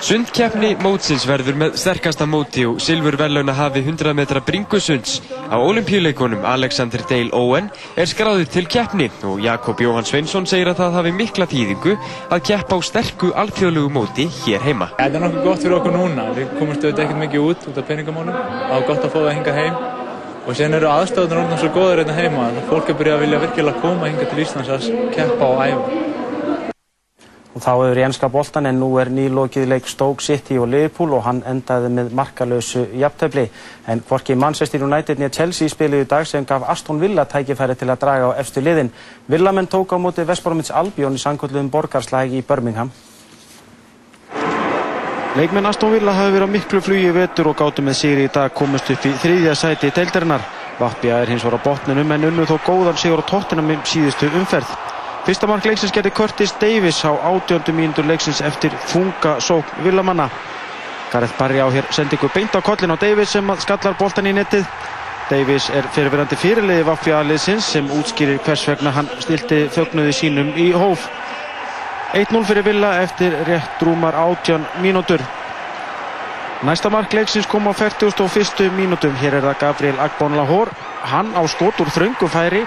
Sundkeppni mótsins verður með sterkasta móti og Silfur verðlauna hafi 100 metra bringusunds. Á olimpíuleikonum Alexander Dale Owen er skráðið til keppni og Jakob Jóhann Sveinsson segir að það hafi mikla þýðingu að keppa á sterku alþjóðlugu móti hér heima. Þetta er nokkuð gott fyrir okkur núna. Við komumst auðvitað ekkert mikið út út af peningamónum. Það var gott að fá það hinga heim. Og sen eru aðstöðunar orðin svo góður hérna heima. Fólk er byrjað að vilja virkilega koma hinga til Íslands að keppa og æfa. Og þá hefur í ennska boltan en nú er nýlokið leik Stoke City og Liverpool og hann endaði með markalösu jafntöfli. En hvorki Manchester United nýja Chelsea spiliði í dag sem gaf Aston Villa tækifæri til að draga á efstu liðin. Villamenn tók á móti Vestbormins Albion í sannkvöldluðum borgarslægi í Birmingham. Leikmenn Aston Villa hafi verið á miklu flugi vetur og gáttu með sigri í dag komast upp í þriðja sæti í deildarinnar. Vapja er hins var á botninum en unnu þó góðan sigur á tóttinam síðustu umferð. Fyrsta mark leiksins gerði Curtis Davis á átjöndu mínundur leiksins eftir funga sókn Villamanna. Gareth Barry á hér sendingu beint á kollin á Davis sem skallar boltan í nettið. Davis er fyrirverandi fyrirliði Vafja-liðsins sem útskýrir hvers vegna hann stilti þögnuði sínum í hóf. 1-0 fyrir Villa eftir rétt rúmar átjön mínútur. Næsta mark leiksins kom á 41. mínútum. Hér er það Gabriel Agbonlahor. Hann á skot úr þröngufæri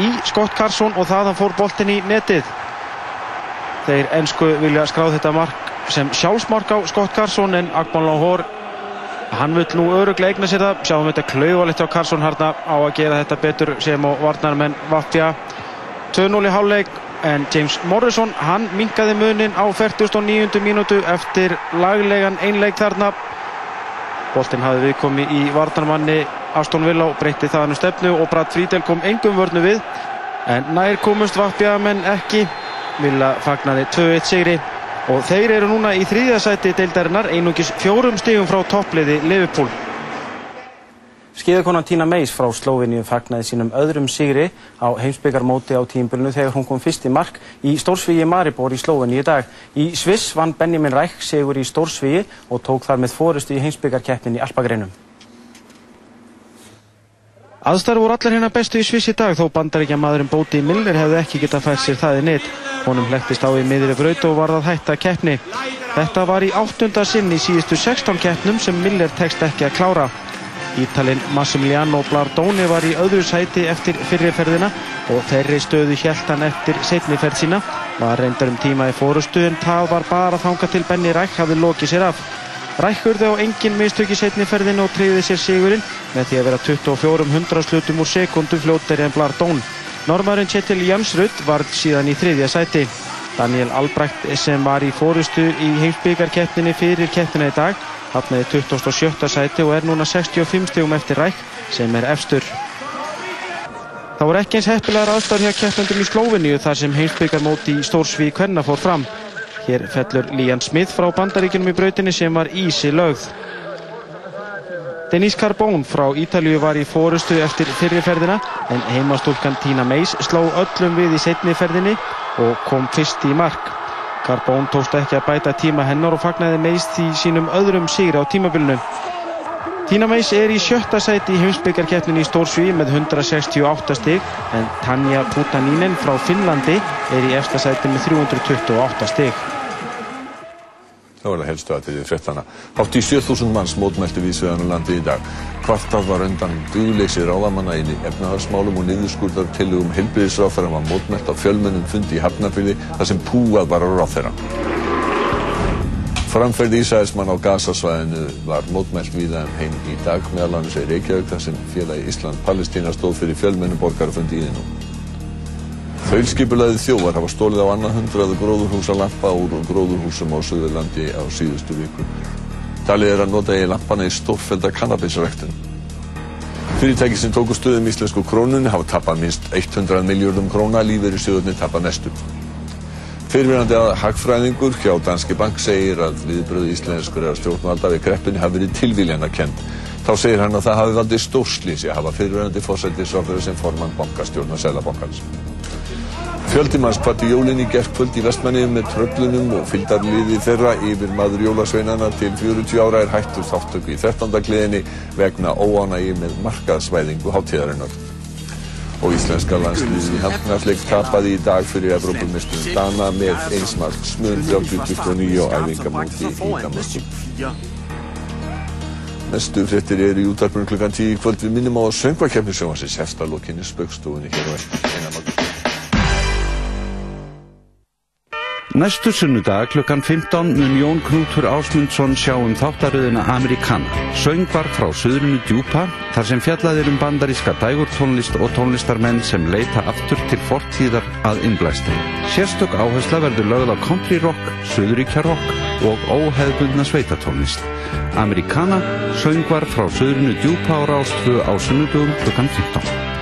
í Scott Carson og þaðan fór boltin í netið. Þeir ennsku vilja skráð þetta mark sem sjálfsmark á Scott Carson en Akban Lahore hann vill nú öruglega eigna sér það sjáum þetta klauvalegt á Carson harna á að gera þetta betur sem á varnarmenn Vatja 2-0 í háluleik en James Morrison hann minkaði munin á 49. mínútu eftir laglegan einleik þarna Boltinn hafði viðkomi í varnarmanni Aston Villa og breytti það hann um stefnu og Brad Friedel kom engum vörnu við. En nær komust Vapjamenn ekki. Villa fagnaði 2-1 sigri. Og þeir eru núna í þrýðasæti deildarinnar einungis fjórum stígum frá toppliði Liverpool Skíðakonan Tina Meis frá Slóviníu fagnaði sínum öðrum sigri á heimsbyggarmóti á tímbilinu þegar hún kom fyrst í mark í Stórsvíi Maribor í Slóviníu í dag. Í Sviss vann Benjamin Ræk sigur í Stórsvíi og tók þar með fórustu í heimsbyggarkeppnin í Alpagreinum. Aðstæður voru allar hérna bestu í Sviss í dag þó bandaríkja maðurinn Bóti Miller hefði ekki getað fært sér það í neitt. Honum hlektist á í miðri braut og var það hætta keppni. Þetta var í áttunda sinn í síðustu 16 keppnum sem Miller tekst ekki að klára. Ítalinn Massimiliano Blardoni var í öðru sæti eftir fyrirferðina og þeirri stöðu hjælt hann eftir setniferð sína. Var reyndar um tíma í fórustu en það var bara þanga til Benny Ræk hafði lokið sér af. Ræk urði á engin mistök í setniferðinu og treyði sér sigurinn með því að vera 24 hundraslutum úr sekundum fljótteri en Blardón. Normarinn Kjetil Jansrud var síðan í þriðja sæti. Daniel Albrecht sem var í fórustu í heimsbyggarkeppninni fyrir keppnina í dag hafnaði 27. sæti og er núna 65 stegum eftir Ræk sem er efstur. Það voru ekki eins heppilegar aðstæður hjá keppendum í Slóveníu þar sem heimsbyggarmóti í Stórsví Kvenna fór fram. Hér fellur Lían Smith frá bandaríkinum í brautinni sem var ísi lögð. Denise Carbone frá Ítalju var í fórustu eftir fyrirferðina en heimastúlkan Tina Meis sló öllum við í setniferðinni og kom fyrst í mark. Carbone tókst ekki að bæta tíma hennar og fagnaði Meis því sínum öðrum sigri á tímabilinu. Tina Meis er í sjötta sæti í heimsbyggjarkeppninni í Stórsví með 168 stig en Tanja Putaninen frá Finnlandi er í efsta sæti með 328 stig. Það var það helstu aðriðið fréttana. Hátt í 7000 manns mótmælti vísveðan á landi í dag. Kvartað var undan dugleysi ráðamanna inn í efnahagsmálum og niðurskurðar tillögum heilbriðisráþæra var mótmælt á fjölmennum fundi í Hafnarfyrði þar sem púað var á ráþæra. Framferði Ísæðismann á Gazasvæðinu var mótmælt víða um heim í dag meðal annars í Reykjavík þar sem félagi Ísland-Palestína stóð fyrir fjölmennum borgarafundi í þínum. Þaulskipulaði þjóvar hafa stólið á annað hundraðu gróðurhúsalampa úr gróðurhúsum á Suðurlandi á síðustu viku. Talið er að nota í lampana í stórfælda kannabisræktun. Fyrirtæki sem tóku stöðum íslensku krónunni hafa tapað minst 100 miljardum króna, lífeyri sjöðunni tapað mestu. Fyrirverandi að hagfræðingur hjá Danske Bank segir að viðbröðu íslenskur eða stjórnvalda við kreppunni hafi verið tilvíljana kent. Þá segir hann að það hafi valdið stórslýsi að hafa fyrirverandi fórsættisráður sem formann bankastjórn. Fjöldimanns kvatti jólinn í gerðkvöld í vestmannið með tröflunum og fylgdarliði þeirra yfir maður jólasveinana til 40 ára er hættur þáttöku í 13. kliðinni vegna óánægi með markaðsvæðingu hátíðarinnar. Og íslenska landsliðið í handknattleik tapaði í dag fyrir Evrópumistunum Dana með einsmarks mun 30-29 á æfingamóti í Danmörku. Næstu fréttir eru í útarpunum klukkan 10 í kvöld við minnum á að söngvakefni sjónvarsins hefsta lokinni spöggstofunni hér á eftir. Næstu sunnudag klukkan 15 mun Jón Knútur Ásmundsson sjá um þáttaröðina Amerikana. Söngvar frá Suðrunu djúpa þar sem fjallaðir um bandaríska dægurtónlist og tónlistarmenn sem leita aftur til fortíðar að innblæstri. Sérstök áhersla verður lögð á country rock, suðuríkja rock og óheðbundna sveitatónlist. Amerikana, söngvar frá Suðrunu djúpa á Rástfu á sunnudugum klukkan 15.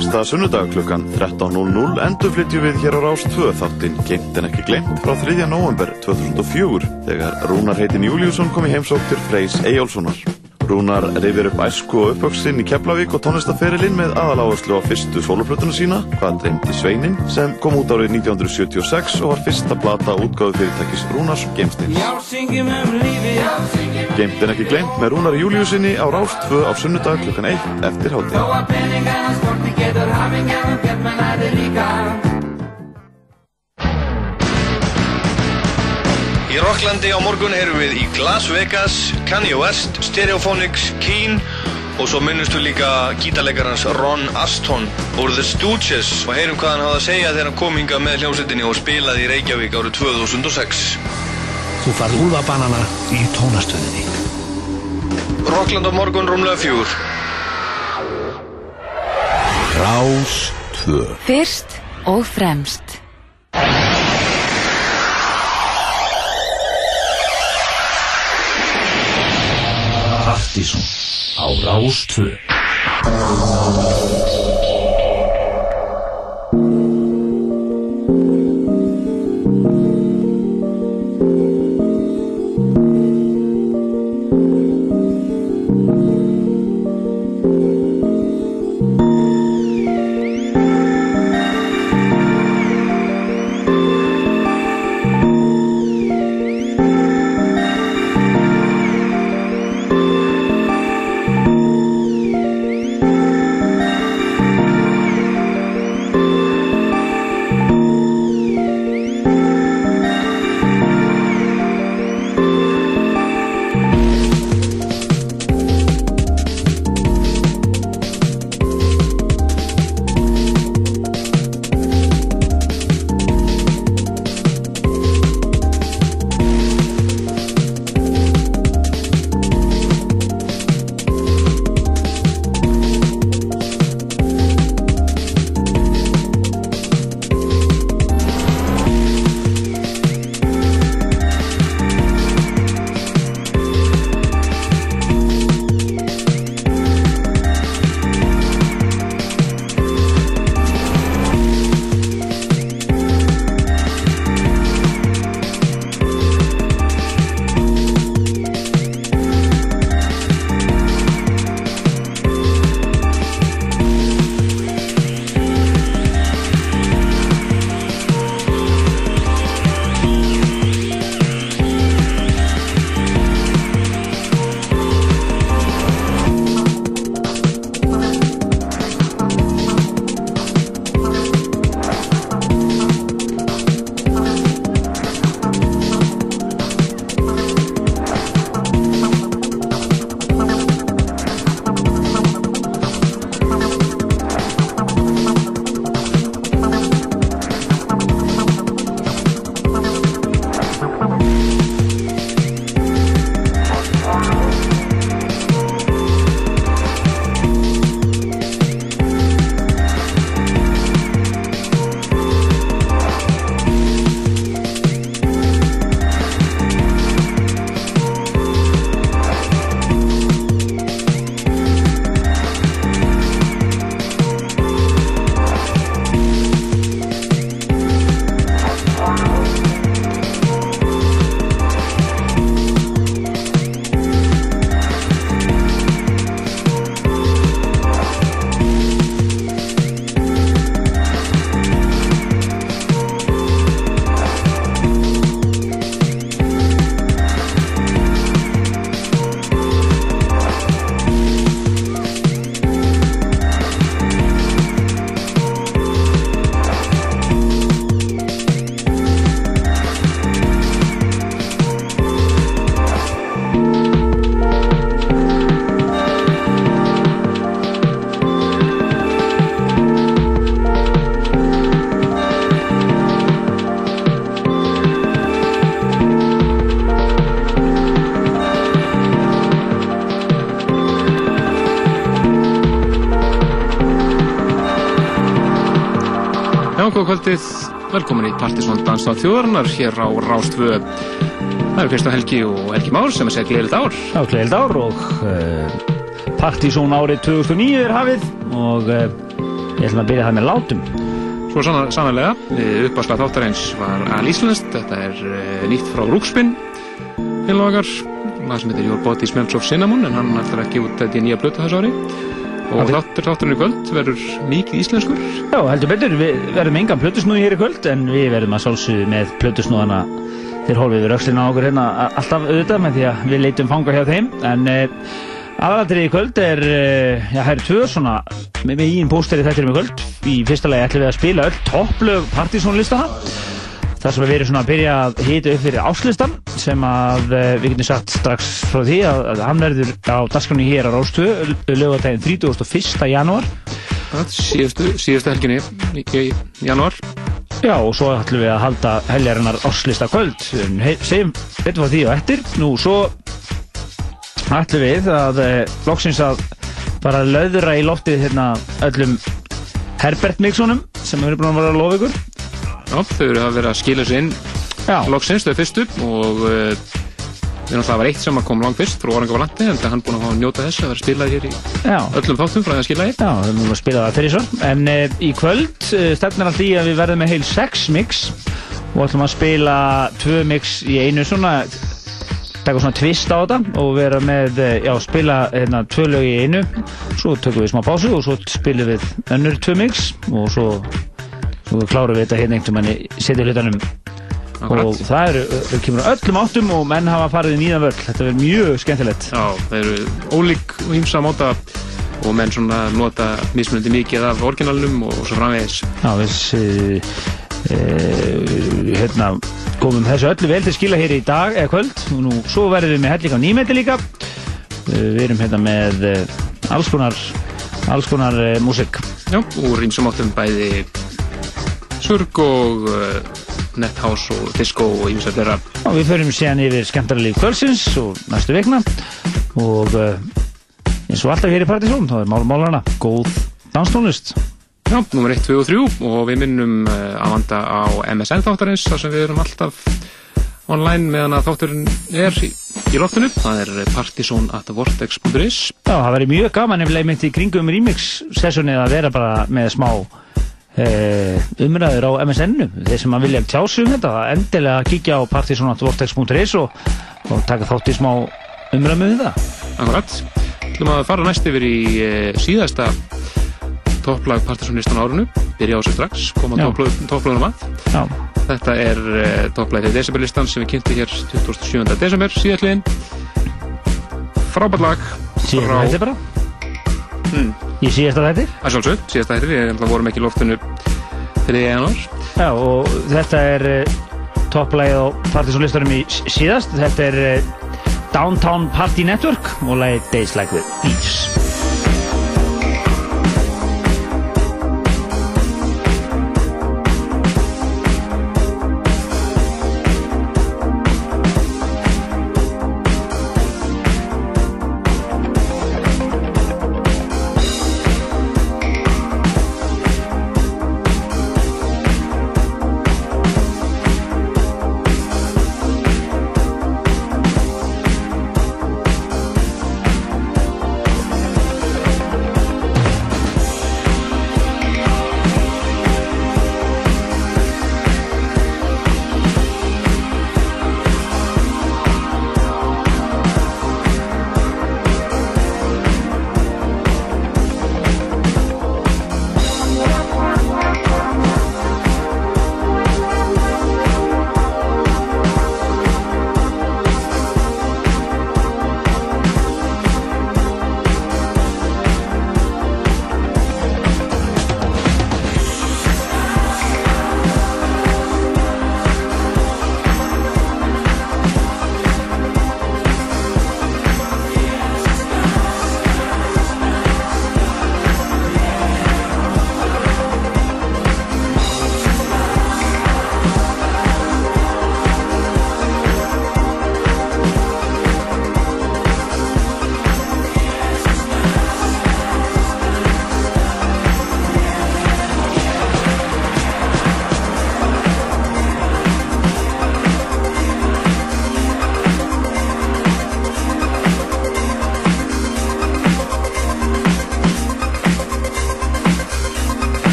Næsta sunnudag klukkan 13.00 endur flytjum við hér á Rás 2 þáttinn Geimt en ekki glemt frá 3. november 2004 þegar Rúnar heitin Júliusson kom í heimsók til Freys Eyjálssonar. Rúnar reyfir upp æsku og uppvöksinn í Keflavík og tónlistaferilinn með aðaláherslu á fyrstu soloplötuna sína, Hvað dreymdi Sveinin, sem kom út árið 1976 og var fyrsta plata útgáðu fyrirtækis Rúnars Geimstins. Geimt en ekki glemt með Rúnar Júliusinni á Rás 2 á sunnudag klukkan 1 eftir hátíð. Í Rocklandi á morgun erum við í Las Vegas, Kanye West, Stereophonics, Keen og svo minnumst við líka gítarleikarans Ron Aston úr The Stooges og heyrum hvað hann hafði að segja þegar hann kom hinga með hljómsveitinni og spilaði í Reykjavík árið 2006. Þú farð úlfabanana í tónastöðinni. Rockland á morgun rúmlega fjögur. Rás 2. Fyrst og fremst. Partíson á Rás 2. góða kvöldið, velkomin í Partisón Danstáð þjóðarinnar hér á Rástvö. Það eru Kristján Helgi og Helgi Már sem er segið gleðilegt ár. Já, gleðilegt ár og uh, Partisón árið 2009 er hafið og uh, ég ætlum að byrja það með látum. Svo sann, sannlega, uppaslega þáttarins var alíslenskt, þetta er uh, nýtt frá Rúkspinn, félagar, maður sem heitir Your Body Smells of Cinnamon en hann ætlar að gefa út þetta í nýja blötu þessu ári. Og þáttur þátturinn í kvöld verður mikið íslenskur. Já, heldur betur, við verðum engan plötusnúði hér í kvöld en við verðum að sálsuðu með plötusnúðana þeir hólfið við rökslina á okkur hérna alltaf auðvitað með því að við leitum fanga hjá þeim. En uh, aðalatrið í kvöld er, uh, já, það eru tvö svona með, ín pósteri þetta um í kvöld. Í fyrsta lagi ætlum við að spila öll topplög partysónlistana þar sem við erum svona að byrja að hita upp fyrir áslistan sem að uh, við getum sagt strax frá því að, að hann verður á dasgrunni hér á Róstu lögadaginn 31. janúar síðustu, síðustu helginni í, í janúar Já, og svo ætlum við að halda heljarinnar áslista kvöld. Segjum betur frá því og eftir. Nú, svo ætlum við að eh, loksins að bara löðra í loftið hérna öllum Herbert Mixonum sem hefur búin að vera að lofa ykkur. Já, þau eru að vera að skila sér inn. Loksins, þau fyrstu og uh, við náttúrulega var eitt sem kom langt fyrst frá Orangavalandi, en það hann búin að fá að njóta þess að vera spilað hér í Já. öllum þáttum frá því að skila hér. Já, við múum að spila það fyrir svo. En e, í kvöld e, stefnir allt í að við verðum með heil 6 mix og ætlum að spila 2 mix í einu svona taka svona twist á þetta og vera með, já, spila hérna 2 lög í einu svo tökum við smá pásu og svo spilum við önnur 2 mix og svo, svo klárum við þetta hérna einhvern veginn setja hlutanum Akkurat. Og það þau kemur á öllum áttum og menn hafa farið í nýðan völl. Þetta verður mjög skemmtilegt. Já, það eru ólík og hýmsa móta og menn svona nota mismunandi mikið af orginalnum og svo framvegis. Já, við e, hérna, komum þessu öllu vel til skila hér í dag eða kvöld. Og nú svo verðum við með helling á nýmeti líka. E, við erum hérna með alls konar alls konar músik Já, úr hýmsa mótum bæði surg og uh, nethouse og disco og hýmsa þeirra. og við förum síðan yfir skemmtara líf kvöldsins og næstu vikna og e, eins og alltaf hér í Partisón þá er málmálana góð danstónlist Já, nummer 1, 2 og 3 og við minnum uh, að vanda á MSN þáttarins þar sem við erum alltaf online meðan að þátturinn er í, í loftinu. Það er partysón.vortex.is Já, það væri mjög gaman ef leiðmynd í kringum remix sessónið að vera bara með smá e, umræður á MSN-u þeir sem að vilja tjásu um þetta endilega kíkja á partysón.vortex.is og, og taka þátt í smá umræðum um þetta Akkurat. Þú ætlum að fara næst yfir í uh, síðasta topplag partysónistan á árunu. Byrja á sig strax, koma topplagunum að. Já. Þetta er uh, topplagið desemberlistan sem við kynntum hér 27. desember síðallin. Frábært lag. Síðasta þættir bara? Hmm. Í síðasta þættir? Það sjálfsög, síðasta þættir, ég ætla að vorum ekki loftinu fyrir januar. Já, og þetta er uh, topplægið á partysónlistanum í síðast þetta er uh, Downtown Party Network og lægið Days Like the Beach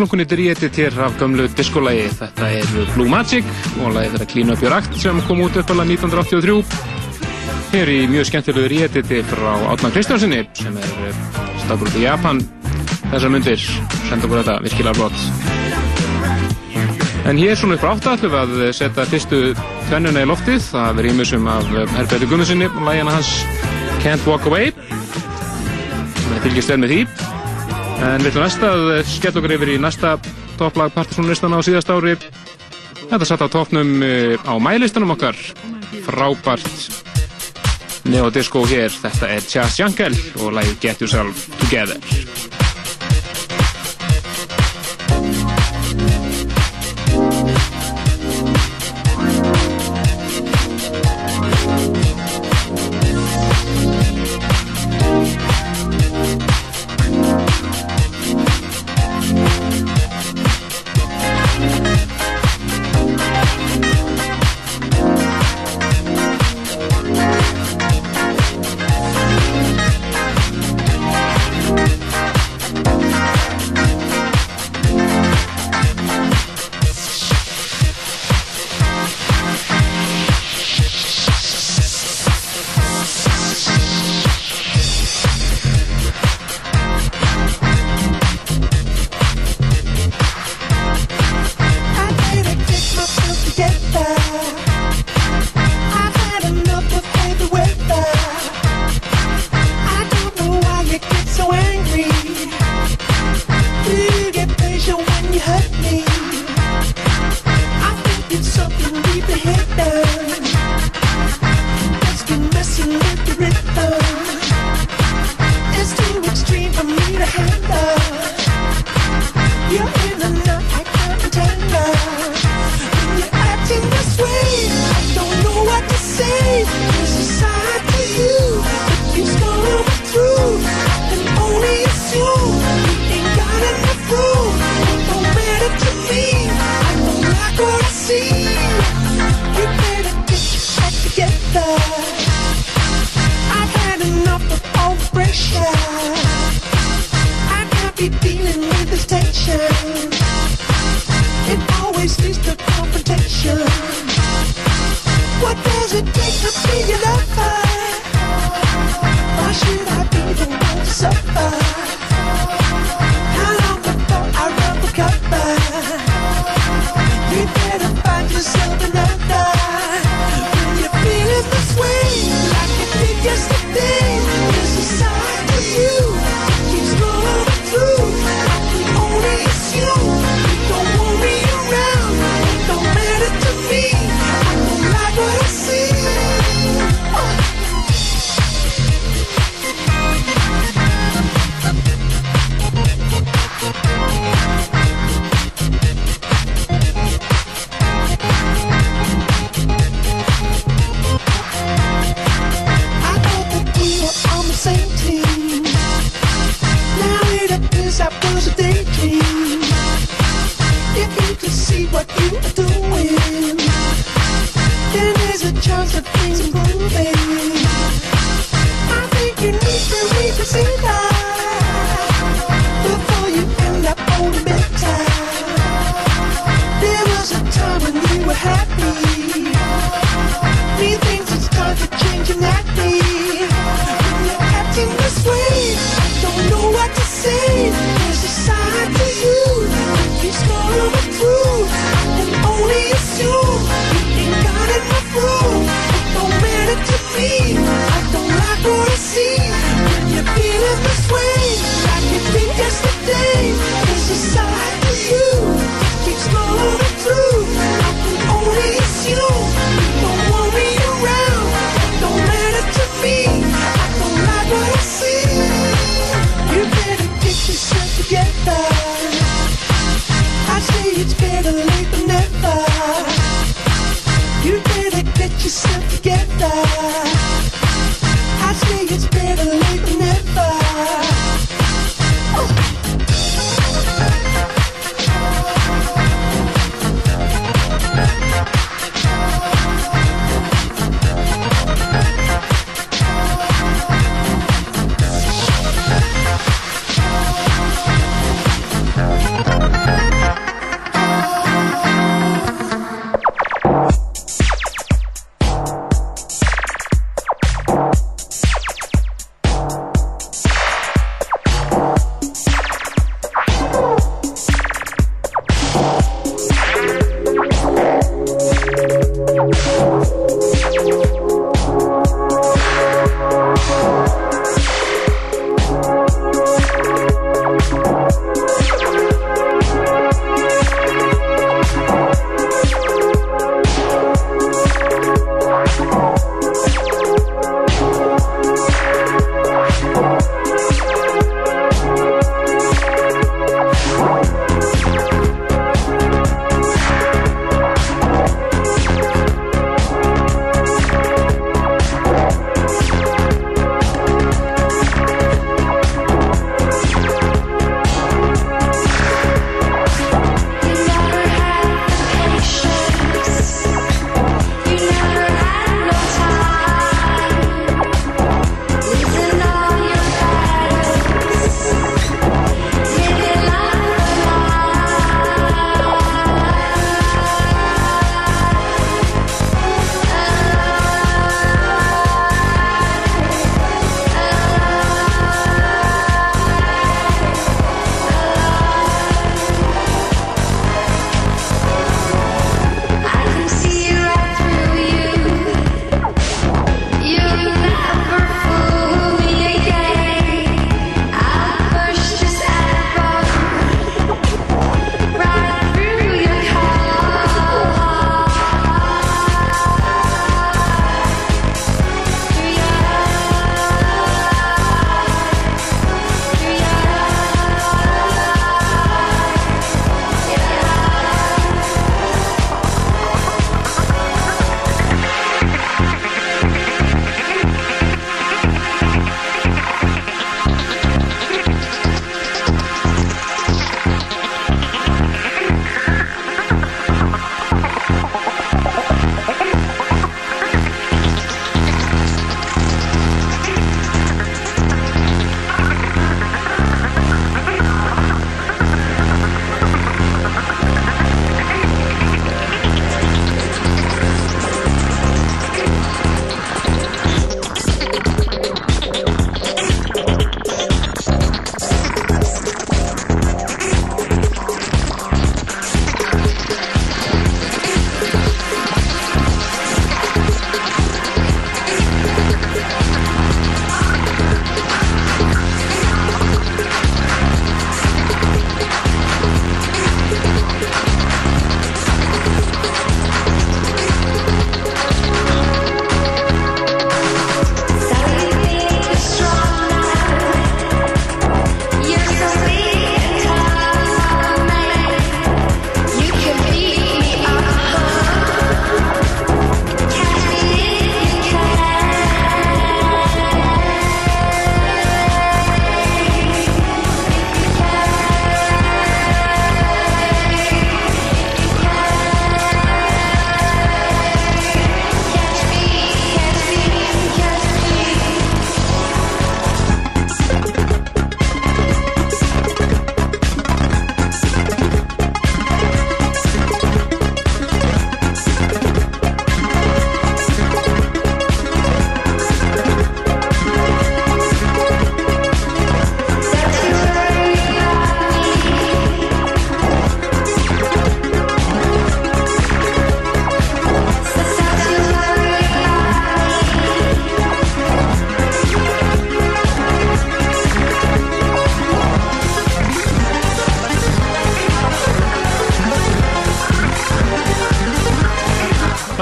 plunkunni dríeti til af gamlu diskolagi. Þetta er Blue Magic og lagið þeirra Clean Up Your Act sem kom út uppfalla 1983. Hér í mjög skemmtilegu dríeti til frá Átnar Kristjánssoni sem er eh, staðgrúti í Japan. Þessar myndir senda okkur þetta virkilega blott. En hér svona upp á áttallum að setja fyrstu tvennuna í loftið. Það er ímjössum af eh, Herberti Gunnarssoni og lagið hans Can't Walk Away. Það er fylgjast vel með því. En við ætlum næsta að eh, skella okkur yfir í næsta topplag partysónlistana á síðast ári. Þetta satt á toppnum eh, á mælistanum okkar. Frábært neodisco hér. Þetta er Chas Jankel og lægið Get Yourself Together.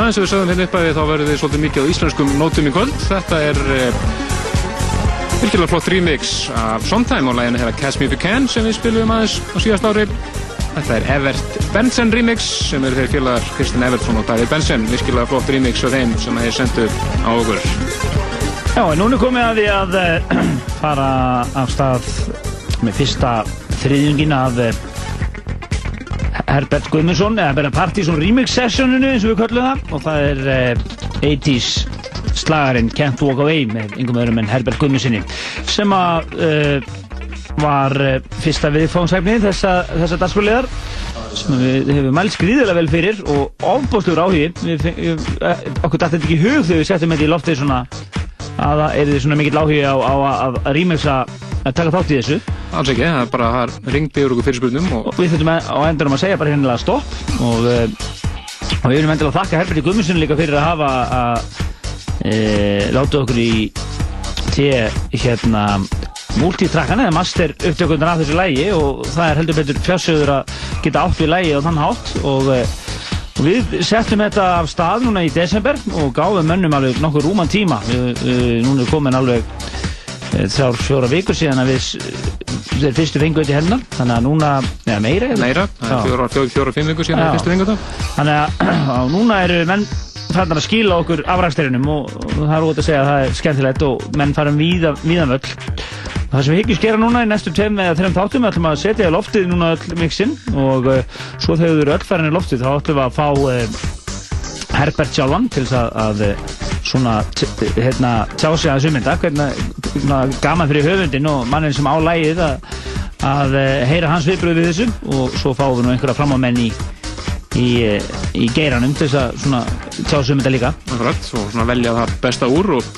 Eins og við sögðum hérna upp að þá verður þið svolítið mikið á íslenskum nótum í kvöld. Þetta er virkilega flott remix af Sondheim og læginu hérna Catch Me If You Can sem við spilum aðeins á síðast ári. Þetta er Evert Benson remix sem eru þeir félagar Kristinn Evertsson og David Benson. Virkilega flott remix af þeim sem þeir sendu á okkur. Já, en núna er komið að því að uh, fara af stað með fyrsta þriðjungin af uh, Herbert Guðmundsson, eða bara Partizón Remix Sessioninu eins og við kallum það. Og það er uh, 80's slagarinn Can't Walk Away með yngum öðrum en Herbert Guðmundssoni sem að uh, var uh, fyrsta viðfóðsæfni þessa, þessa dagsfóliðar sem við hefum mælst gríðilega vel fyrir og ofbóðsluður áhugi. Uh, okkur dætti ekki hug þegar við settum þetta í loftið svona að það er svona mikill áhugi á, á að, að remixa að taka þátt í þessu Alls ekki, það er bara það ringdi yfir okkur fyrirspurnum og og við þurfum að- á endanum að segja bara hennilega stopp og, uh, og við viljum endilega þakka Herberti Guðmundsson líka fyrir að hafa að e, láta okkur í te hérna multitrackana eða master upptökundan af þessu lægi og það er heldur betur fjársögur að geta átt við lægi á þann hátt og, e, og við settum þetta af stað núna í desember og gáðum mönnum alveg nokkur rúman tíma. Við, e, núna er komin alveg þrjár fjóra vikur síðan að við s- þeir fyrstu fengu þetta í hennar þannig að núna, eða meira meira, fjóra, fjóra, fjóra, fimm vikur síðan Já. er fyrstu vingu þetta. Þannig að núna eru menn færðan að skila okkur afræksturinnum og, og það er út að segja að það er skemmtilegt og menn farum víða, víðan völl. Það sem við hyggjum skera núna í næstu tveim eða þreim þáttum við ætlum að setja í loftið núna öll mixin og uh, svo þegar þau eru öll farin í loftið þá ætlum við að fá uh, Herbert sjálfan til að, að uh, svona hérna, tjá sig um þetta. Hvernig svona, gaman fyrir höfundin og mannin sem á lægið að, að uh, heyra hans viðbröð við þessu. Og svo fáum við nú einhverja framámenn í í, eh, í geiranum til þess að svona tjá sig um þetta líka. Akkurat, og svona velja það besta úr og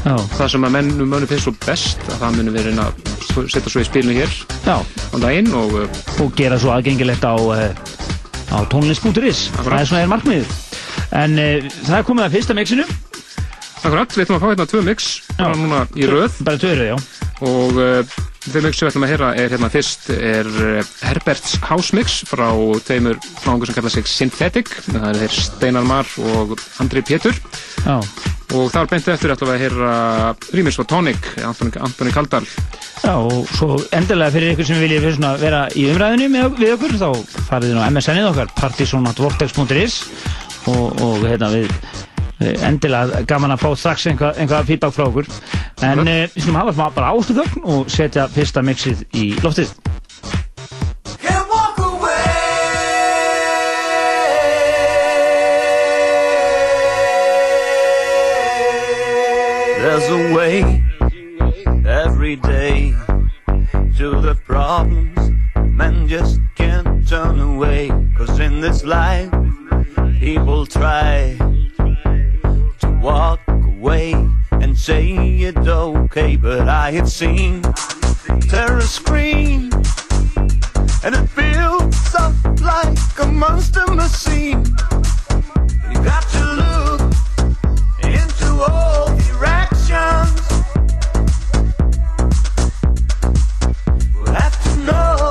Já. það sem að mennum mönnum finnst svo best að það munum reyna að setja svo í spilinu hér Já. á daginn og og gera svo aðgengilegt á, eh, á tónlist.is það er svona er markmiðið en uh, það er komið að fyrsta mixinu. Akkurat, við ætlum að fá hérna tvö mix bara núna í röð. bara tvö röð, já. Og uh, þau mix sem við ætlum að heyra er hérna fyrst er uh, Herberts House Mix frá tveimur náðungur sem kalla sig Synthetic. Það er þeir Steinar Mar og Andri Pétur. Já. og þar beintu eftir ætlum við að heyra remix frá Tonic, Antoni, Kaldal. Já, og svo endilega fyrir ykkur sem viljið vera í umræðinu með, við okkur þá farið þið á MSN-ið okkar partysonatvortex.is og, og hérna við endilega gaman að fá strax einhvað, einhvað feedback frá okkur. En uh, við skulum hafa smá bara ástu þögn og setja fyrsta mixið í loftið. There's a way every day to the problems men just can't turn away. Cause in this life, people try to walk away and say it's okay. But I have seen terror scream, and it feels up like a monster machine. You got to look into all directions. We have to know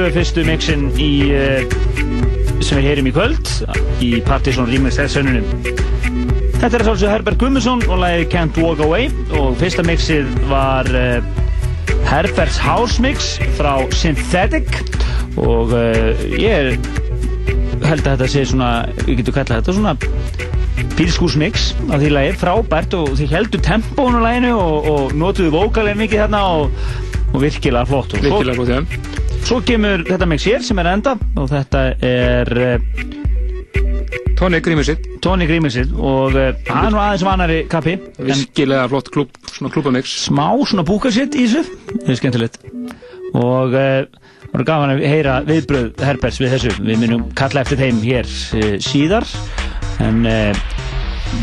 tvö fyrstu mixin í, uh, sem við heyrim í kvöld í Partisan Remix S-sönunum. Þetta er svolítið Herbert Gummason og lagið Can't Walk Away og fyrsta mixið var uh, Herberts House Mix frá Synthetic og uh, ég held að þetta sé svona, við getum kallað þetta svona bílskúsmix af því lagi, frábært og þið heldur tempónu laginu og, og notuðu vókalinn mikið þarna og, og virkilega flott og Virkilega flott, já. Svo kemur þetta mix hér sem er enda og þetta er uh, Tony Grímursitt Tony Grímursitt og uh, hann nú aðeins vanari kappi Virkilega flott klub, svona klubamix Smá svona búkasitt í þessu. Það er skemmtilegt. Og uh, var gaman að heyra viðbröð Herberts við þessu. Við munum kalla eftir þeim hér síðar. En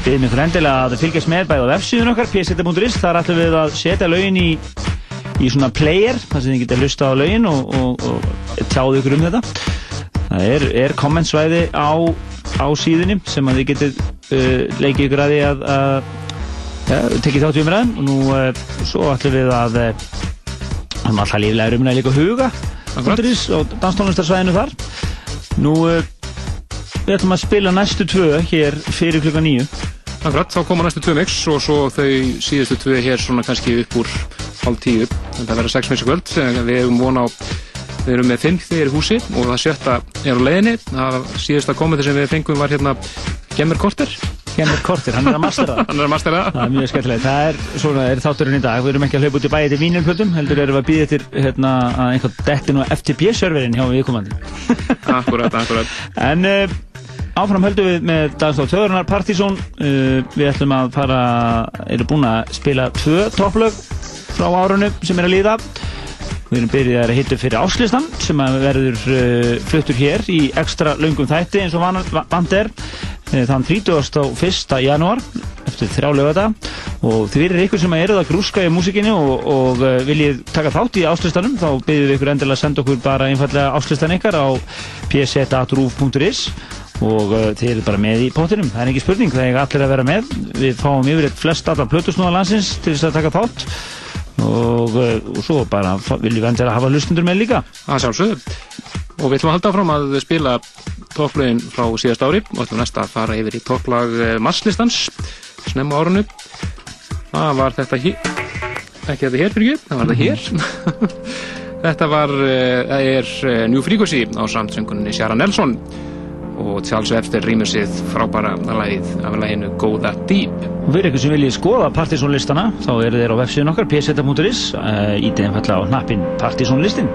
byrjum ykkur endilega að fylgjast með bæði á websíðun okkar pseta.is þar ætlum við að setja lögin í í svona player þar sem þið getið hlusta á lögin og, og, og tjáðu ykkur um þetta. Það er, er kommentsvæði á, á síðunni sem að þið getið uh, leikið ykkur að því að, að ja, tekið þátt í umræðum. Og nú uh, svo ætlum við að uh, hann alltaf líflega umræði líka huga Akkurat. og danstónlistarsvæðinu þar. Nú uh, við ætlum að spila næstu tvö hér fyrir klukka nýju Akkurat, þá koma næstu tvö mix og svo þau síðustu tvö hér svona kannski upp úr hálf tíu, en það verður sex mix í kvöld við hefum von á, við erum með fimm þegar í húsi og það sjötta er á leiðinni. Það síðasta komandi sem við fengum var hérna Gemmer Korter. Gemmer Korter, hann er að mastera. Hann er að mastera. Það er mjög skemmtilegt, það er svona, er þátturinn í dag. Við erum ekki að hlaupa út í bæði til vínilpöldum heldur erum við að býða til hérna að einhvern dettin og FTP-serverinn hjá viðkomandi. Akkurat, akkurat En uh, áfram höldum við með Dagstáð Töðurnar Partizón uh, Við ætlum að fara, eru búin að spila tvö topplög frá árunum sem er að líða. Við erum byrjað að hitta fyrir áslistan sem verður uh, fluttur hér í ekstra löngum þætti eins og van, vand er uh, þann 31. janúar eftir þrjá lögata og þið verður ykkur sem eruð að grúska í músikinni og, og uh, viljið taka þátt í áslistanum þá byrjum við ykkur endilega að senda okkur bara einfallega áslistan ykkar á pset.ruf.is og þið eru bara með í pottinum. Það er ekki spurning, það er allir að vera með. Við fáum yfir eitt flest allar plötusnúða landsins til þess að taka þátt og, uh, og svo bara viljum við endilega hafa lustundur með líka. Það sjálfsögðu. Og við ætlum að halda áfram að spila topplögin frá síðast ári og ætlum næsta að fara yfir í topplag masslistans snemma árunnu það var þetta hér ekki þetta hér fyrir ekki, það var þetta hér. Þetta var það er New Frequency á samtsöngunni Sjara Nelson og Charles Webster rýmur sér frábæra lagið af laginu That Deep og fyrir ykkur sem viljið skoða partysónlistana þá eru þeir á websíðun okkar pseta.is uh, ítið einfallega á hnappin partysónlistin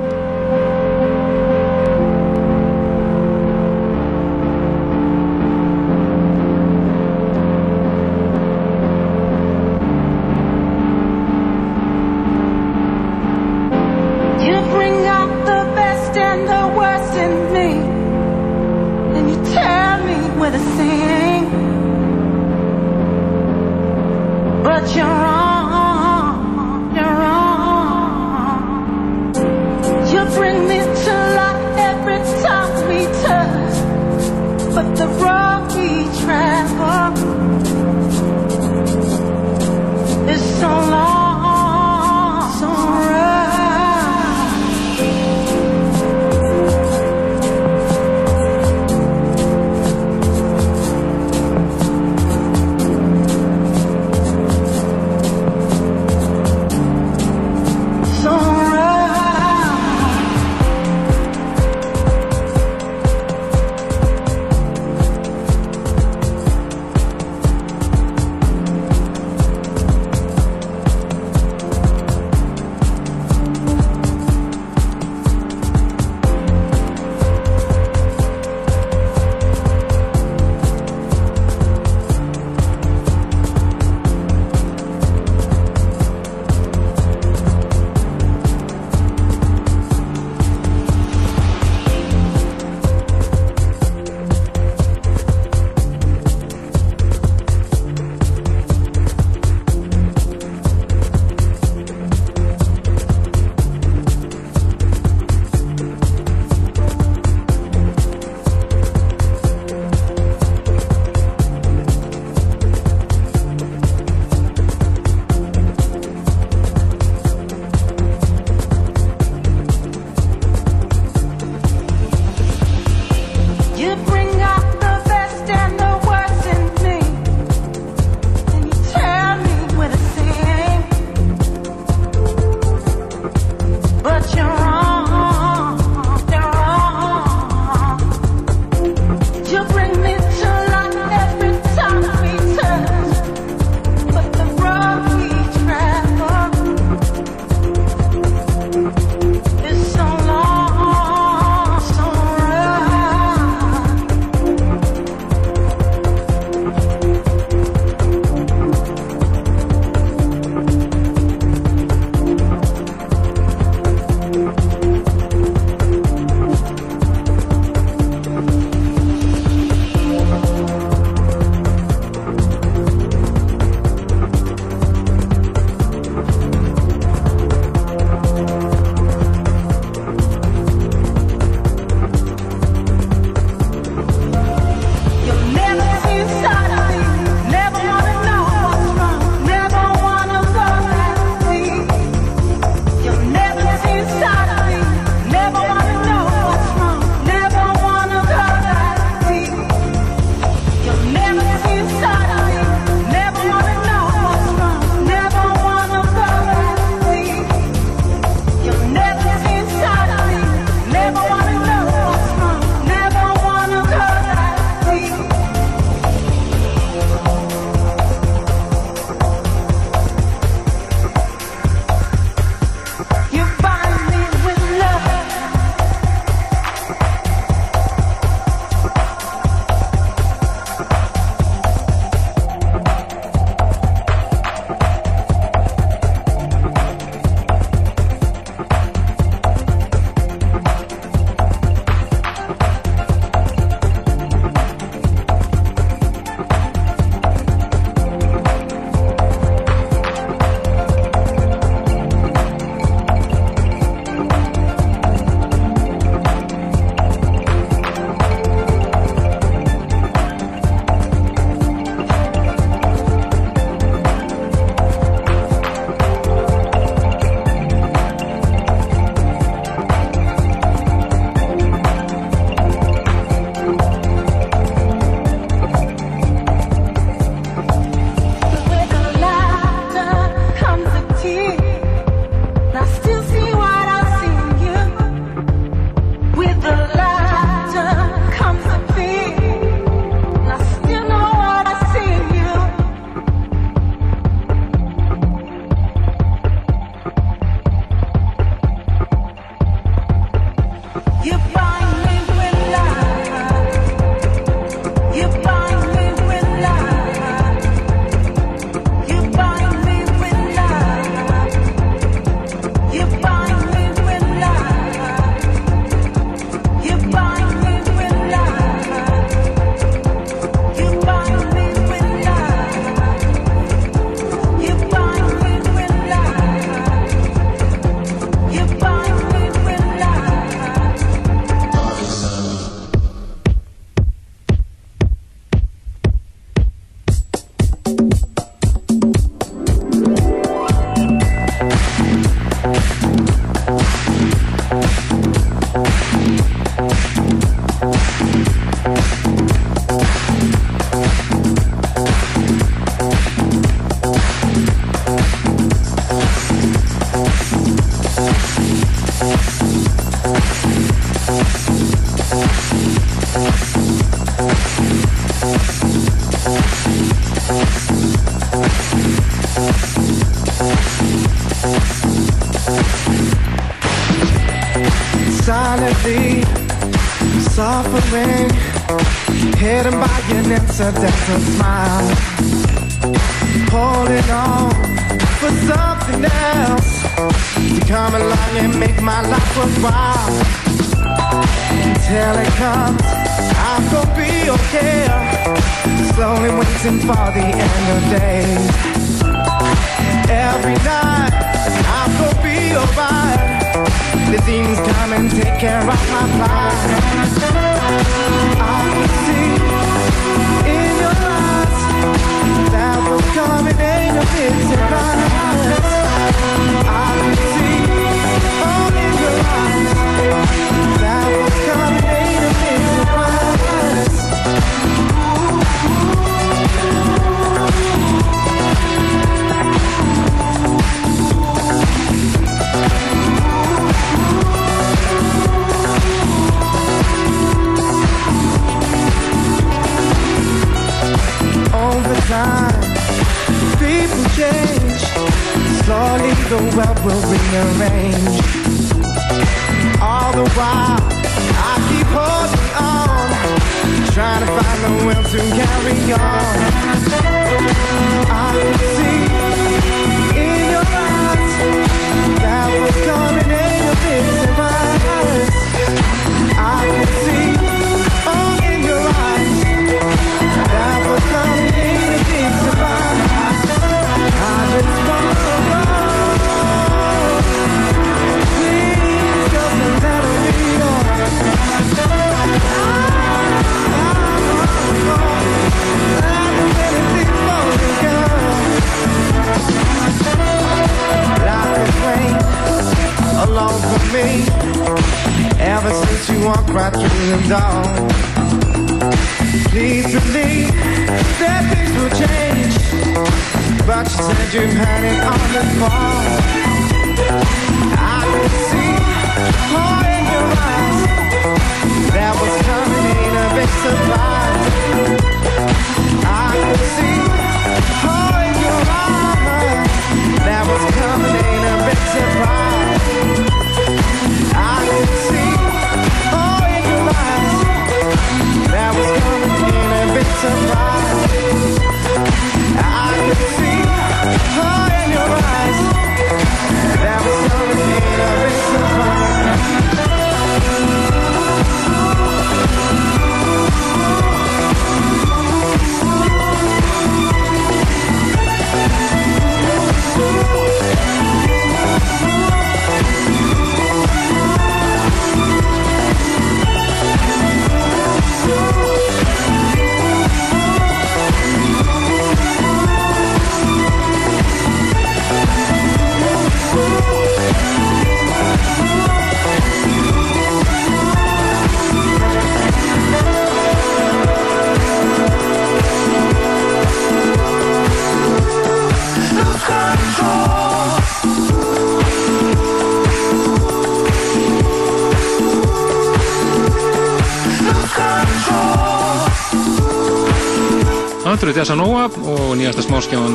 Það eru Desanova og nýjasta smáskján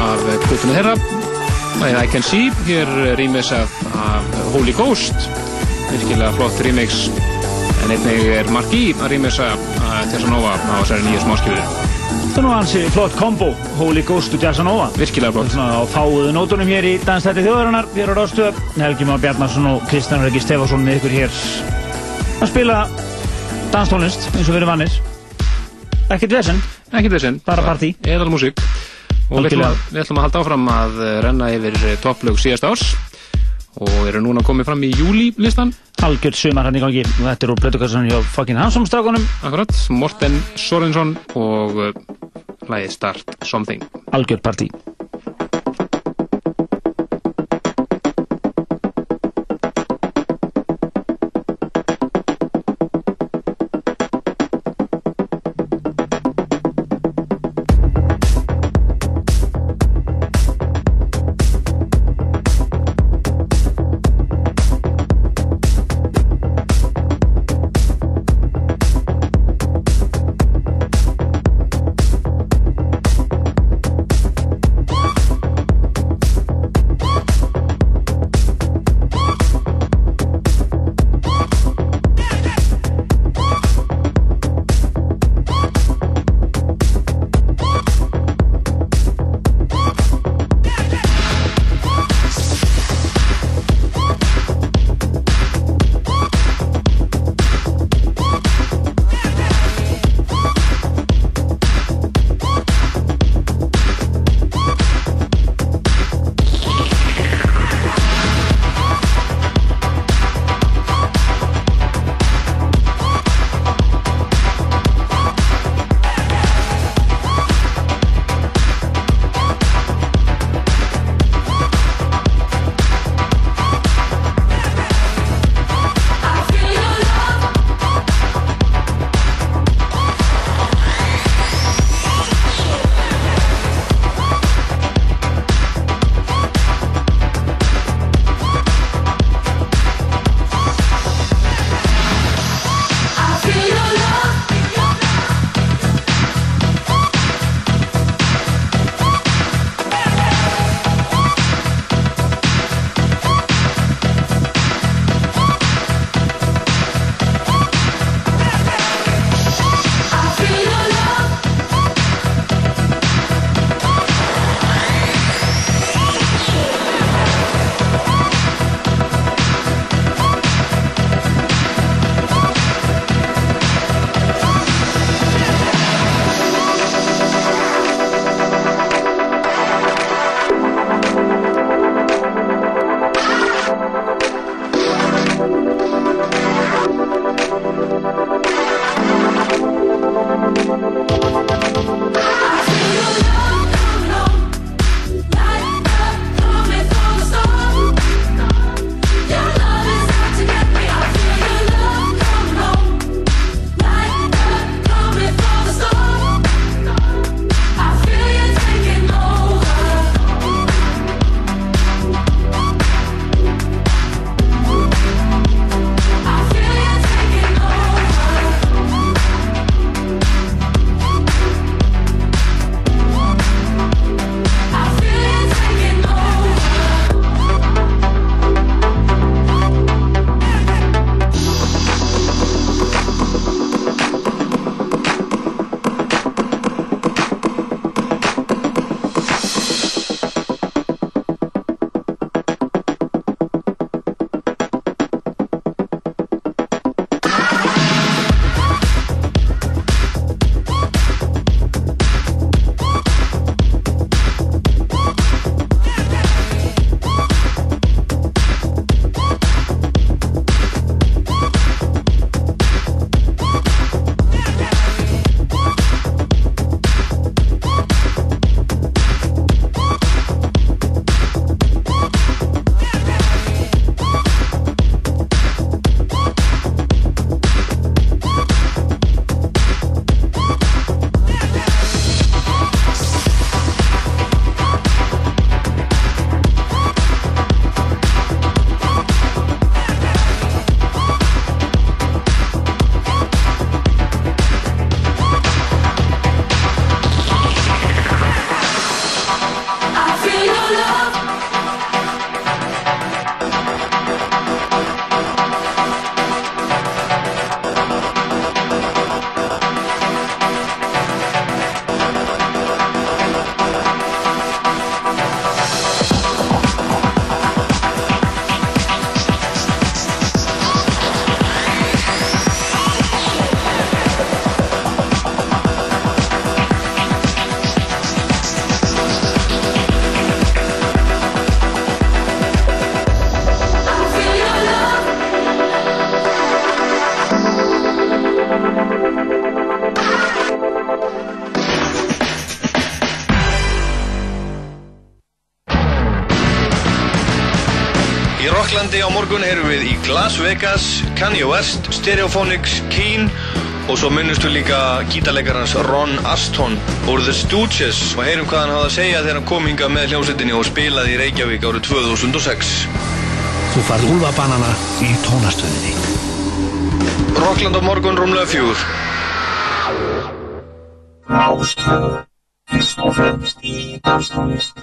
af kvötunni þeirra Það er I Can See, hér rýmis af Holy Ghost virkilega flott remix en einnig er Mark E að rýmisa Desanova á þessari nýja smáskjöfu Þetta er nú hansi flott kombo, Holy Ghost og Jazzanova. Virkilega flott. Svona á fáuðu nótunum hér í Dansstætti þjóðarinnar, hér á Rástöð. Helgi Már Bjarnarsson og Kristján Regi Stefánsson með ykkur hér að spila danstónlist eins og við erum vannir. Ekkert vesen. Ekkert vesen. Bara partí. Eðal músík. Og við ætlum, að, við ætlum að halda áfram að renna yfir topplög síðast árs og eru núna komið fram í júli listan. Algjörð sumar hann í gangi og þetta er úr blötukassan hjá fucking Hansson strákunum. Akkurat, Morten Sorensson og uh, lagið Start Something. Algjörð partí. á morgun erum við í Las Vegas, Kanye West, Stereophonics, Keen og svo minnumstu líka gítarleikarans Ron Aston úr The Stooges og heyrum hvað hann hafði að segja þegar hann kom hinga með hljómsveitinni og spilaði í Reykjavík árið 2006. Þú farð úlvabanana í tónastöðinni. Rockland á morgun, rúmlega fjúr. Ástöðu, fyrst og fremst í danstónist.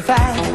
45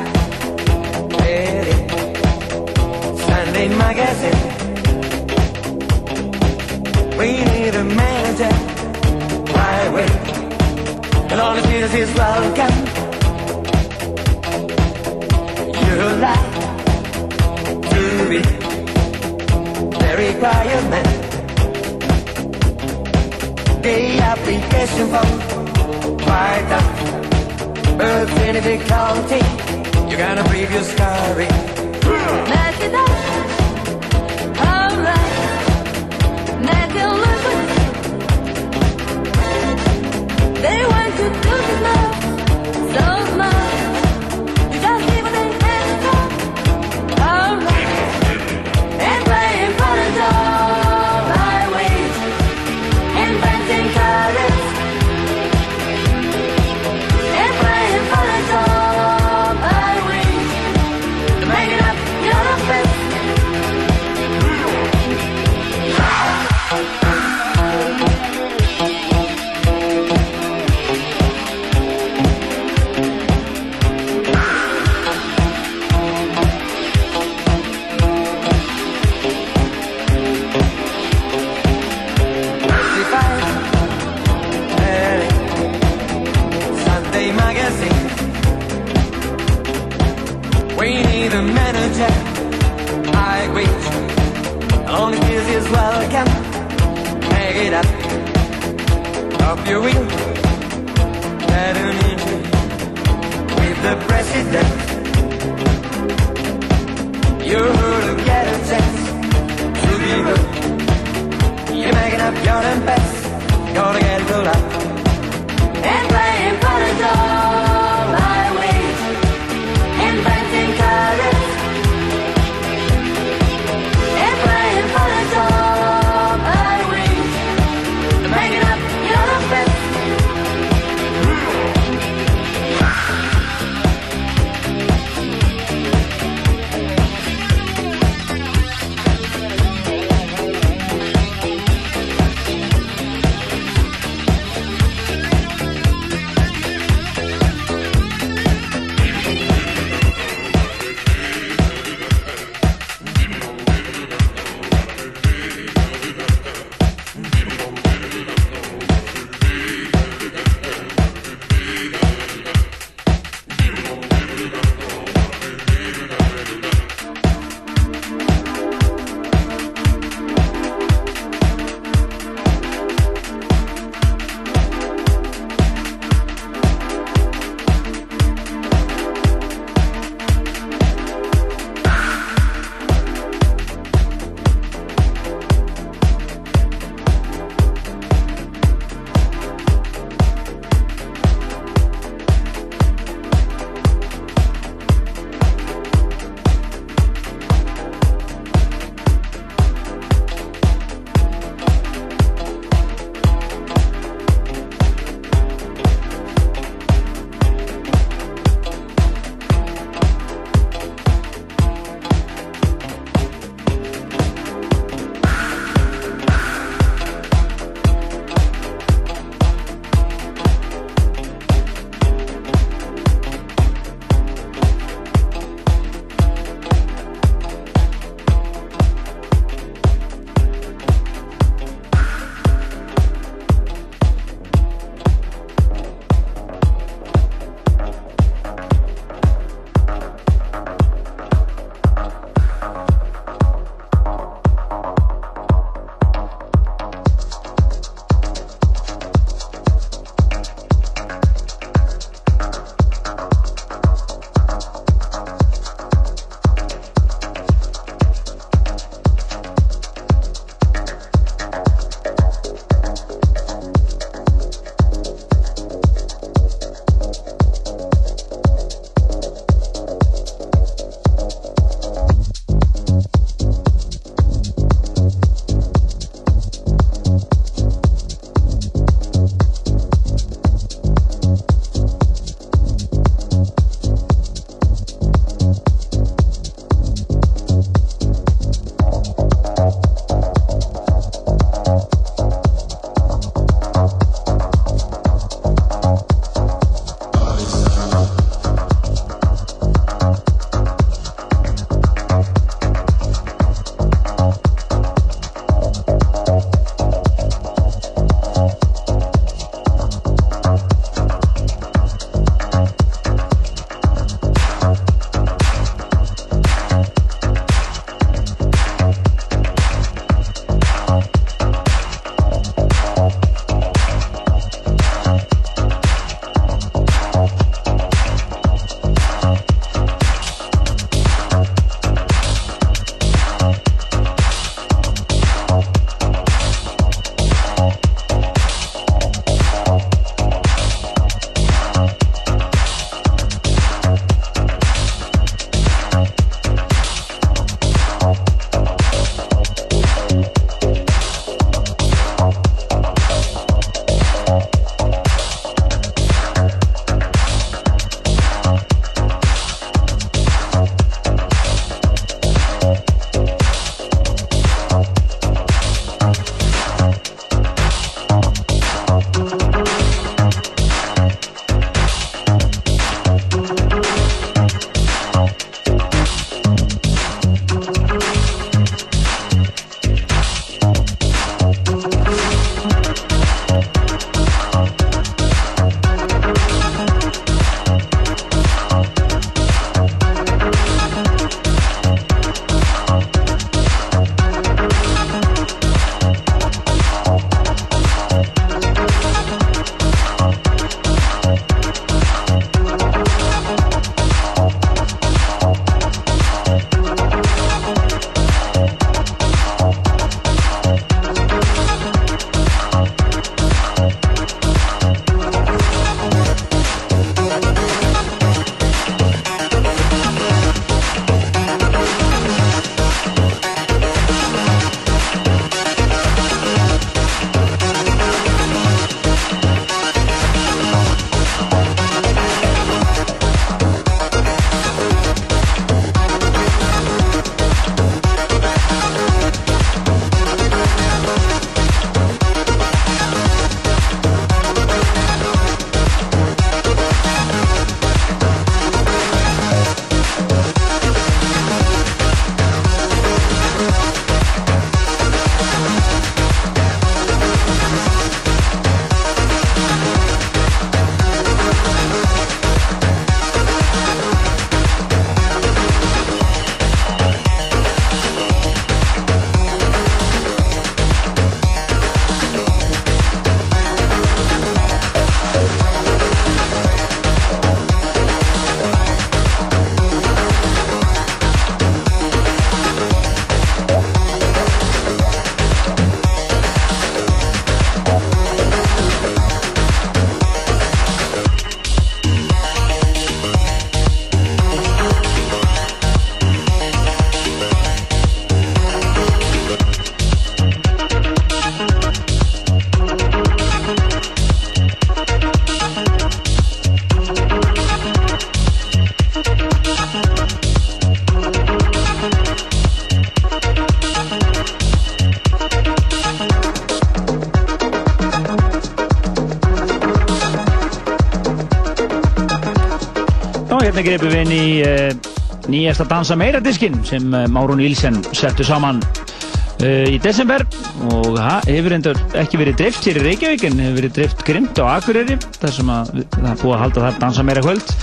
hérna greipum við inn í uh, nýjasta Dansa Meira diskinn sem uh, Márún Ílsen settu saman uh, í desember. Og það hefur endur ekki verið drift hér í Reykjavík en hefur verið drift grimt á Akureyri þar sem að það búið að halda þar Dansa Meira kvöld.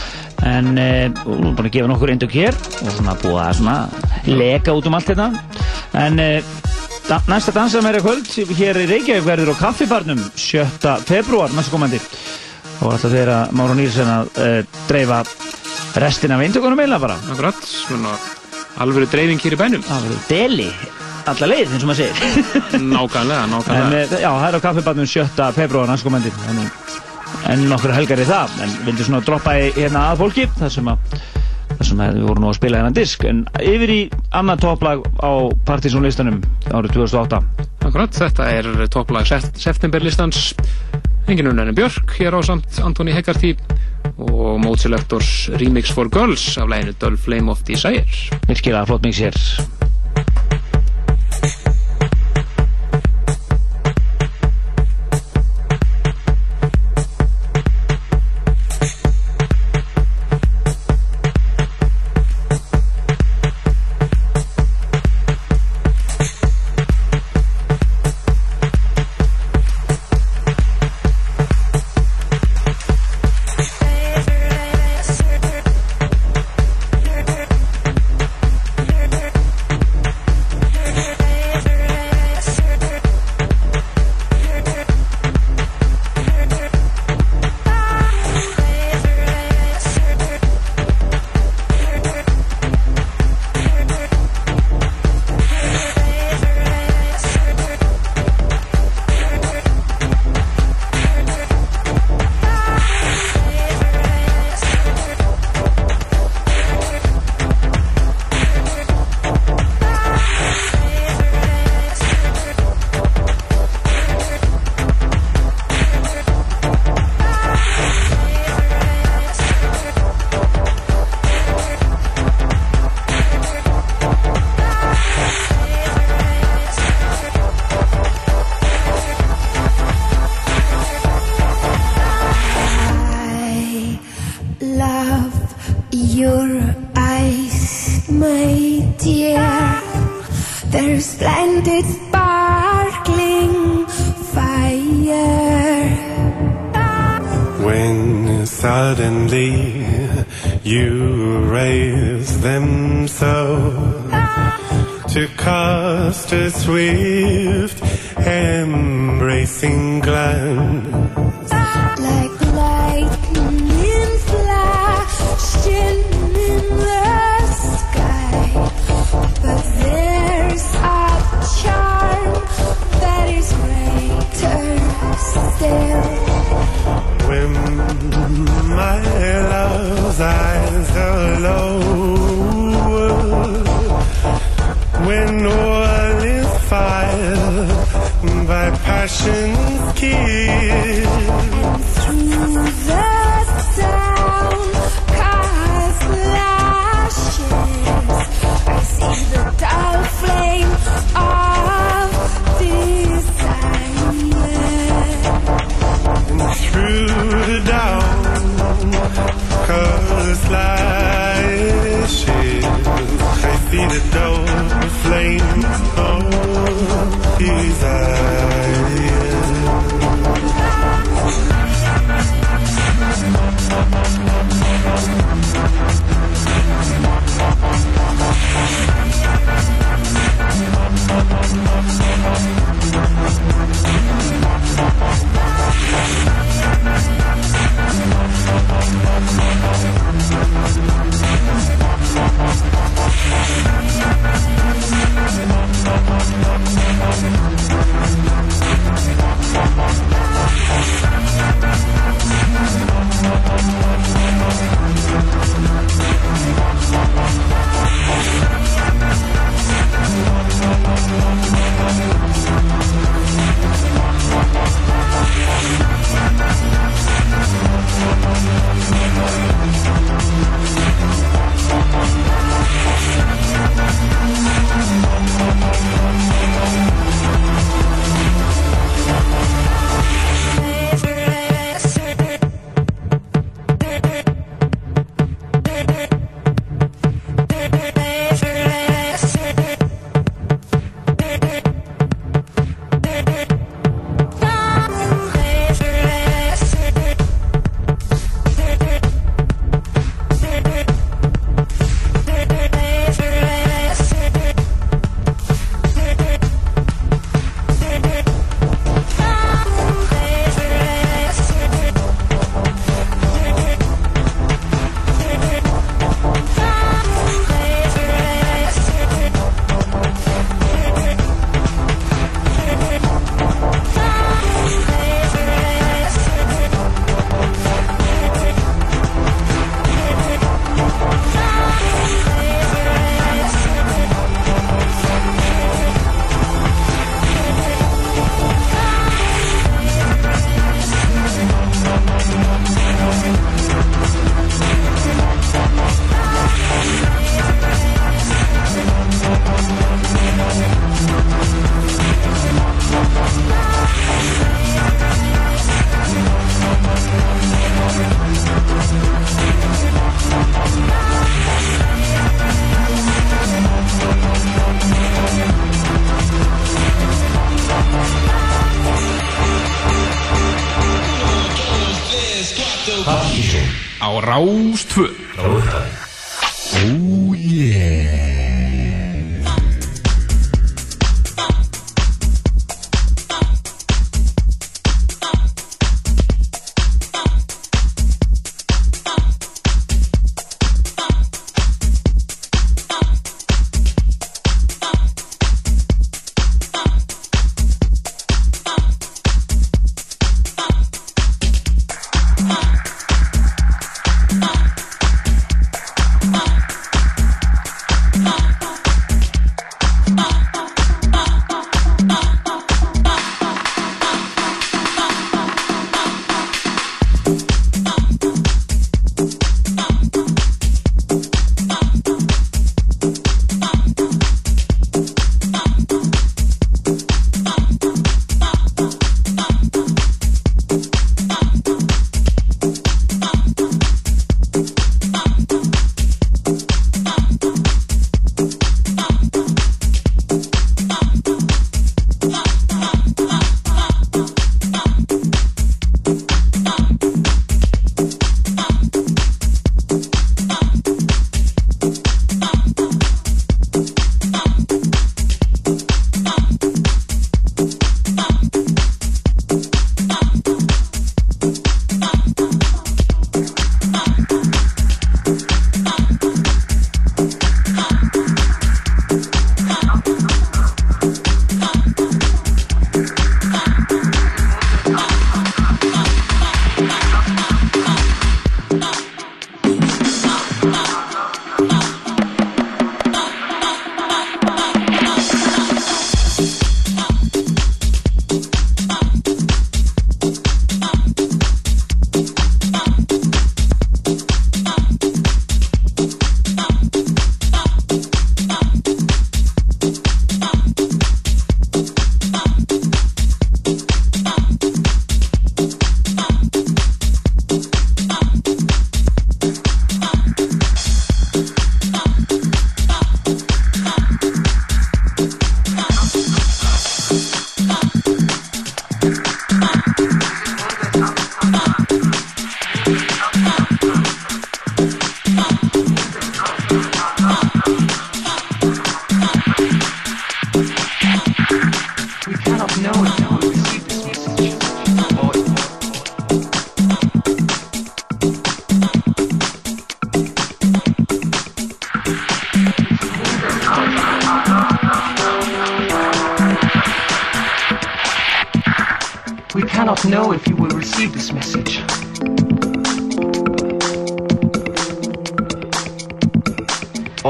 En nú er búin að gefa nokkur eindug hér. Og svona búið að svona leka út um allt hérna. En Da, næsta dansa meira kvöld hér í Reykjavík verður á kaffibarnum 7. februar næsta komandi og alltaf þeirra Máru Nýlsen að dreifa restina af eintökunum eiginlega bara. Akkurat, svona alveg dreifing hér í bænum. Alveg deli, alla leið eins og maður segir. Nákvæmlega, en, nákvæmlega uh, Já, það er á kaffibarnum 7. februar næsta komandi en, en nokkur helgar í það. En vildu svona droppa í hérna að fólki þar sem að þar sem að við vorum nú að spila hennan disk. En yfir í annað topplag á partysónlistanum árið 2008 Akkurat, þetta er topplag septemberlistans engin unnærin Björk hér á samt Antoni Hegarty og Mode Selectors Remix for Girls af læginu Dull Flame of Desire. Virkilega flott mix hér Rás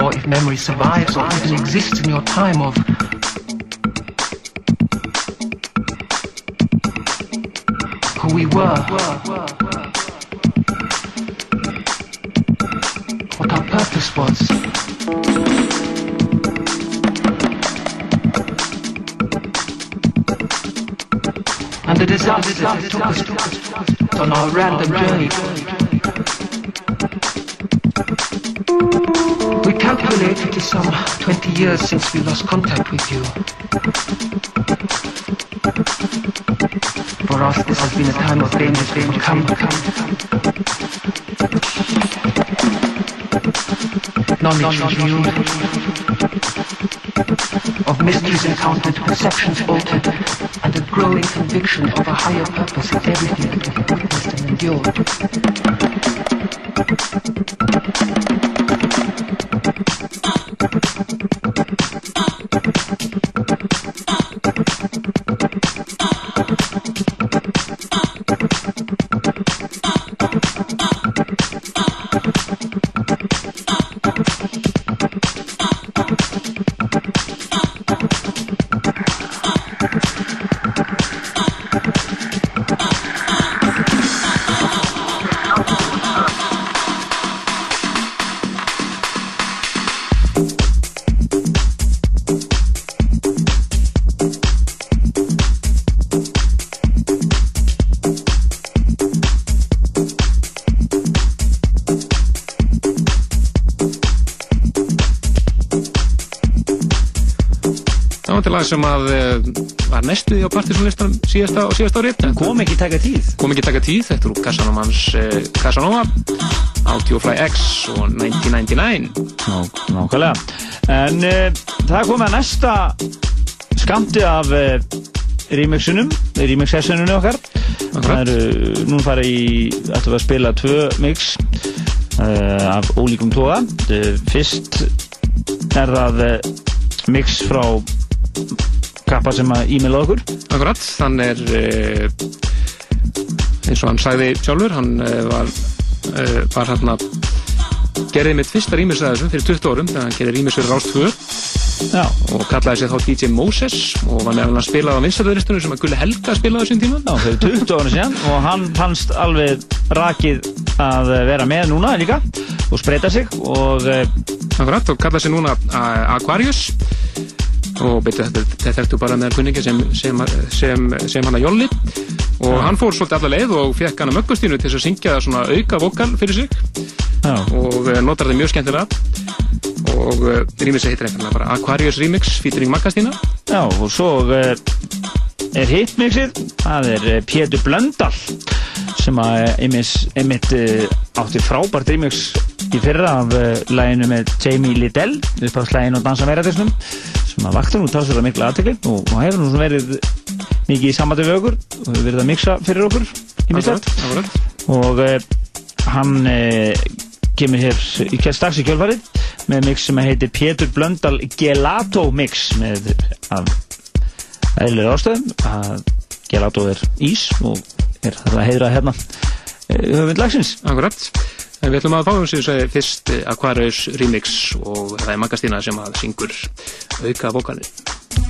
Or if memory survives or even exists in your time of who we were. What our purpose was. And the disaster took us on our random journey. Calculate it is some 20 years since we lost contact with you. For us, this has been a time of danger, danger, come, come, Knowledge revealed, of mysteries encountered, perceptions altered, and a growing conviction of a higher purpose in everything that we have witnessed and endured. Sem að uh, var næstuði á partysónlistan síðasta, síðasta ári. Kom ekki taka tíð. Kom ekki taka tíð, þetta er úr Casanovans uh, Casanova Audiofly X og 1999 Ná, nákvæmlega. En uh, það komið að næsta skamti af uh, remixunum, remix sessionunum okkar. Það eru, núna fara í ætlum við að spila tvö mix uh, af ólíkum tóða uh, Fyrst er það mix frá kappa sem að e-maila okkur. Akkurat, hann er uh, eins og hann sagði sjálfur, hann uh, var, uh, var hann að gerði mitt fyrsta rýmis að þessum fyrir 20 árum þegar hann gerði rýmis fyrir Rás 2 Já. og kallaði sig þá DJ Moses og var meðal hann spilað á vinstarðuristunum sem að Gulli Helga spilaði á þessum tíma. Já, fyrir 20 ára síðan. Og hann fannst alveg rakið að vera með núna líka og spreita sig og Akkurat, og kallaði sig núna Aquarius og þetta, þetta ertu bara með kunningi sem, sem, sem, sem hann að Jolli og hann fór svolítið alla leið og fekk hann að möggustínu til að syngja svona auka vokal fyrir sig. Já. og uh, notar þetta mjög skemmtilega. Og uh, rýmis heitir einfallega bara Aquarius Remix featuring Maggastína Já, og svo uh, er hitmixið, það er Pétur Blöndal sem að einmitt, einmitt átti frábært remix í fyrra af uh, læginu með Jamie Liddell uppáðslæginu og dansa meira þessum sem að vakta nú tásur að mikla aðtekli og, og hefur nú verið mikið í samvættu við okkur og hefur verið að mixa fyrir okkur í mislegt og uh, hann uh, kemur hér í strax í kjölfarið með mix sem heitir Pétur Blöndal Gelato mix með af eðlilega ástæðum að Gelato er ís og er það að heiðra hérna höfund lagsins. Akkurat, en við ætlum að fá um sig segi, fyrst eh, Aquarius Remix og það er Maggastína sem að syngur auka vokalið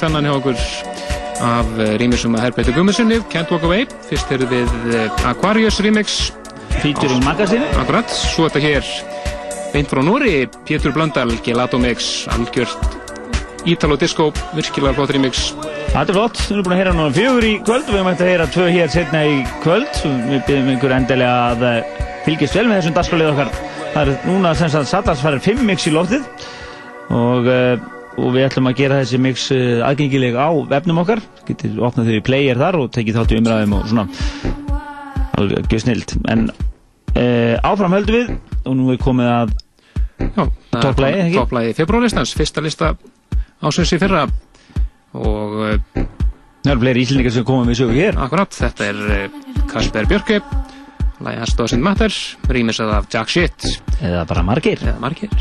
tvennan hjá okkur af uh, rýmisum að Herbeitur Gummisunni, Can't Walk Away. Fyrst erum við uh, Aquarius remix. Featuring Magazine. Akkurat, svo þetta hér beint frá Nóri, Pétur Blöndal, Gelato Mix, algjört Ítalo Disco, virkilega flott remix. Þetta er flott, við erum búin að heyra núna fjögur í kvöld og við erum hægt að heyra tvö hér setna í kvöld við byrjum ykkur endilega að eh, fylgjast vel með þessum dagskrálið okkar það er núna sem sagt Satans færir 5 mix í loftið og, eh, og við ætlum að gera þessi mix eh, aðgengileg á vefnum okkar. Getur opnað í player þar og tekið þátt í umræðum og svona. Alveg göð snild en uh, áfram höldum við. Og nú er komið að topplægi? Topplægi februarlistans, fyrsta lista ásins í fyrra. Og uh, það eru fleiri íslendingar sem koma við sögu hér. Akkurat, þetta er Kasper Björke. Lægi hans Doesn't Matter rýmisað af Jack Shit. Eða bara margir. Eða margir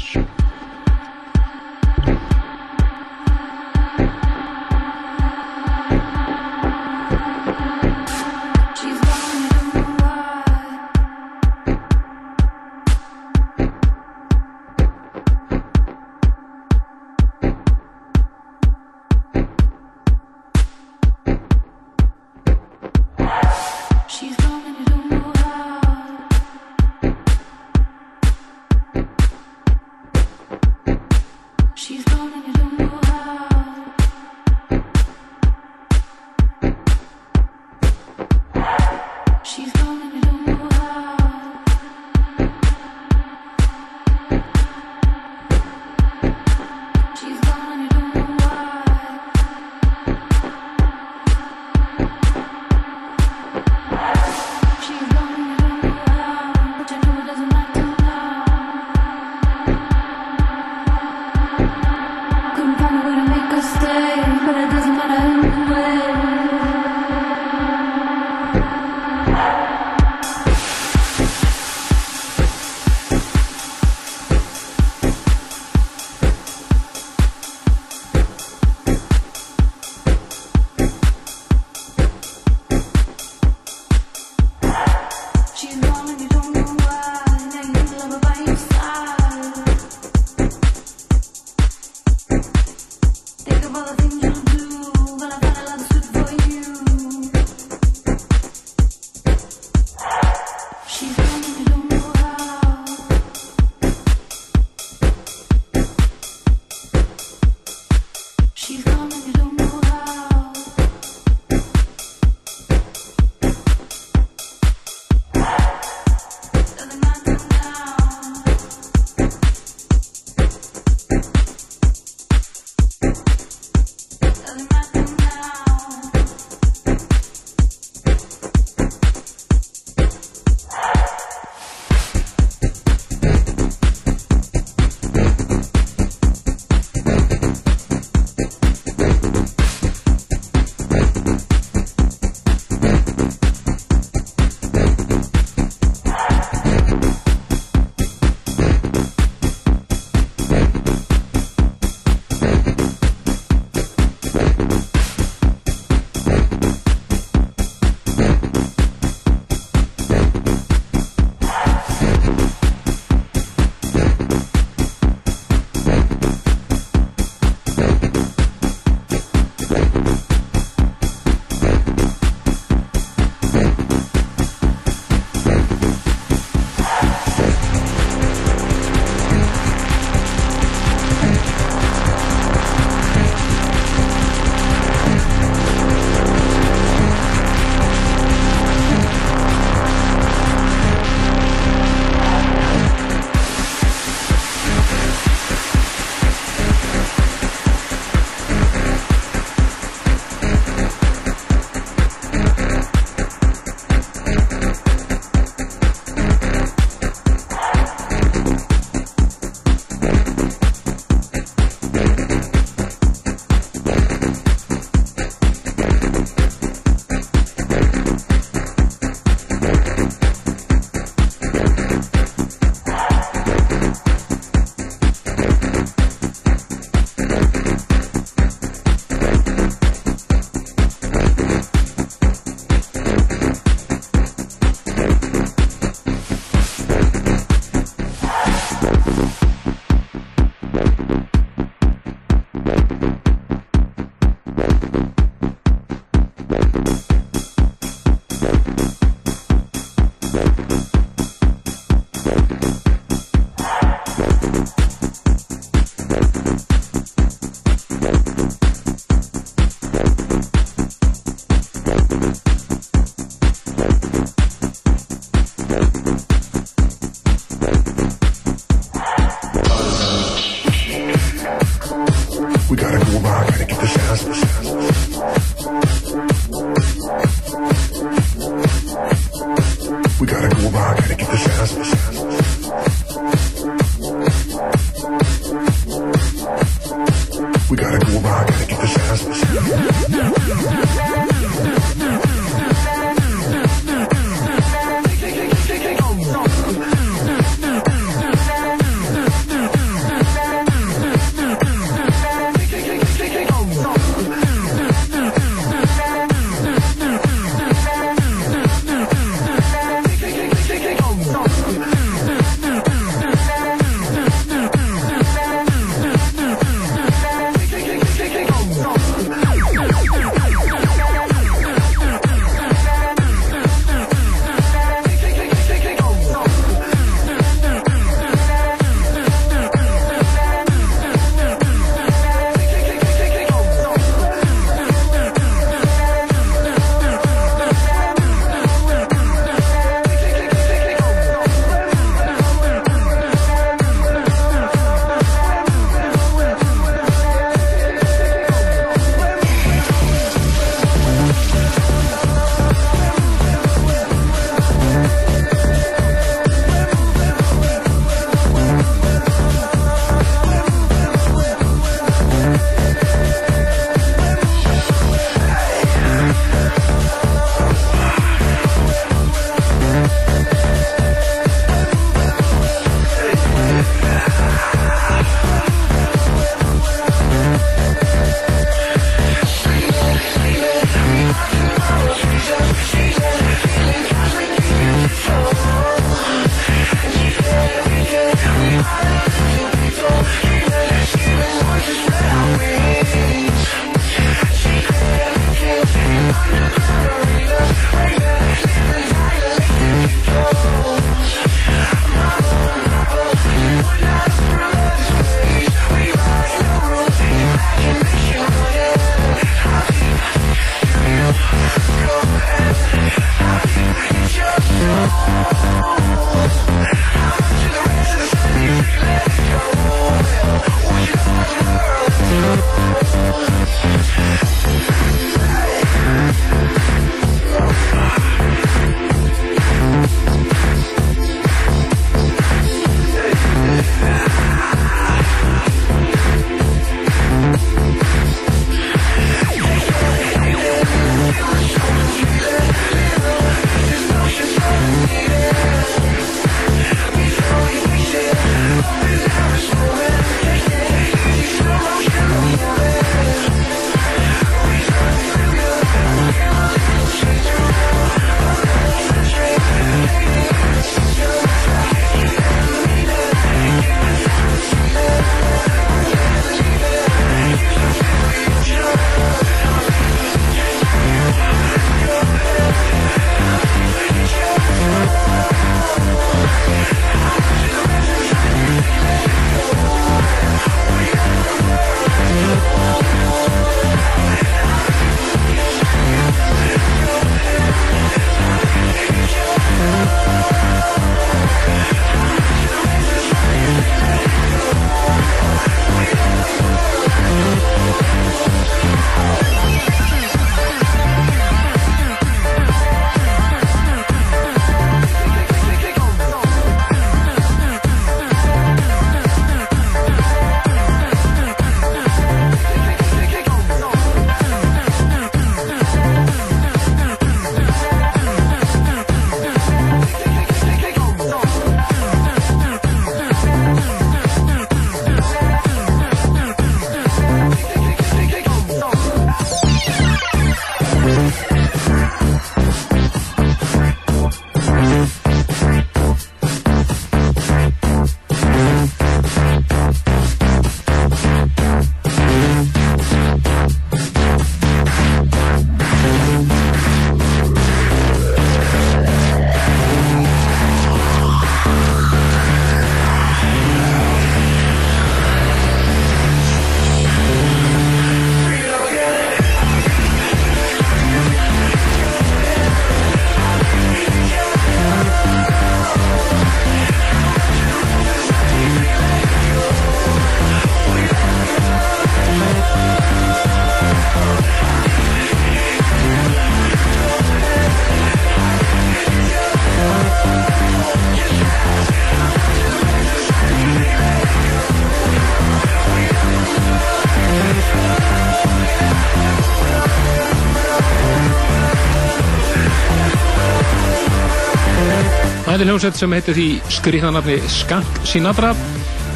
Þetta er hljómsveit sem heitir því skrýðanafni Skank Sinatra.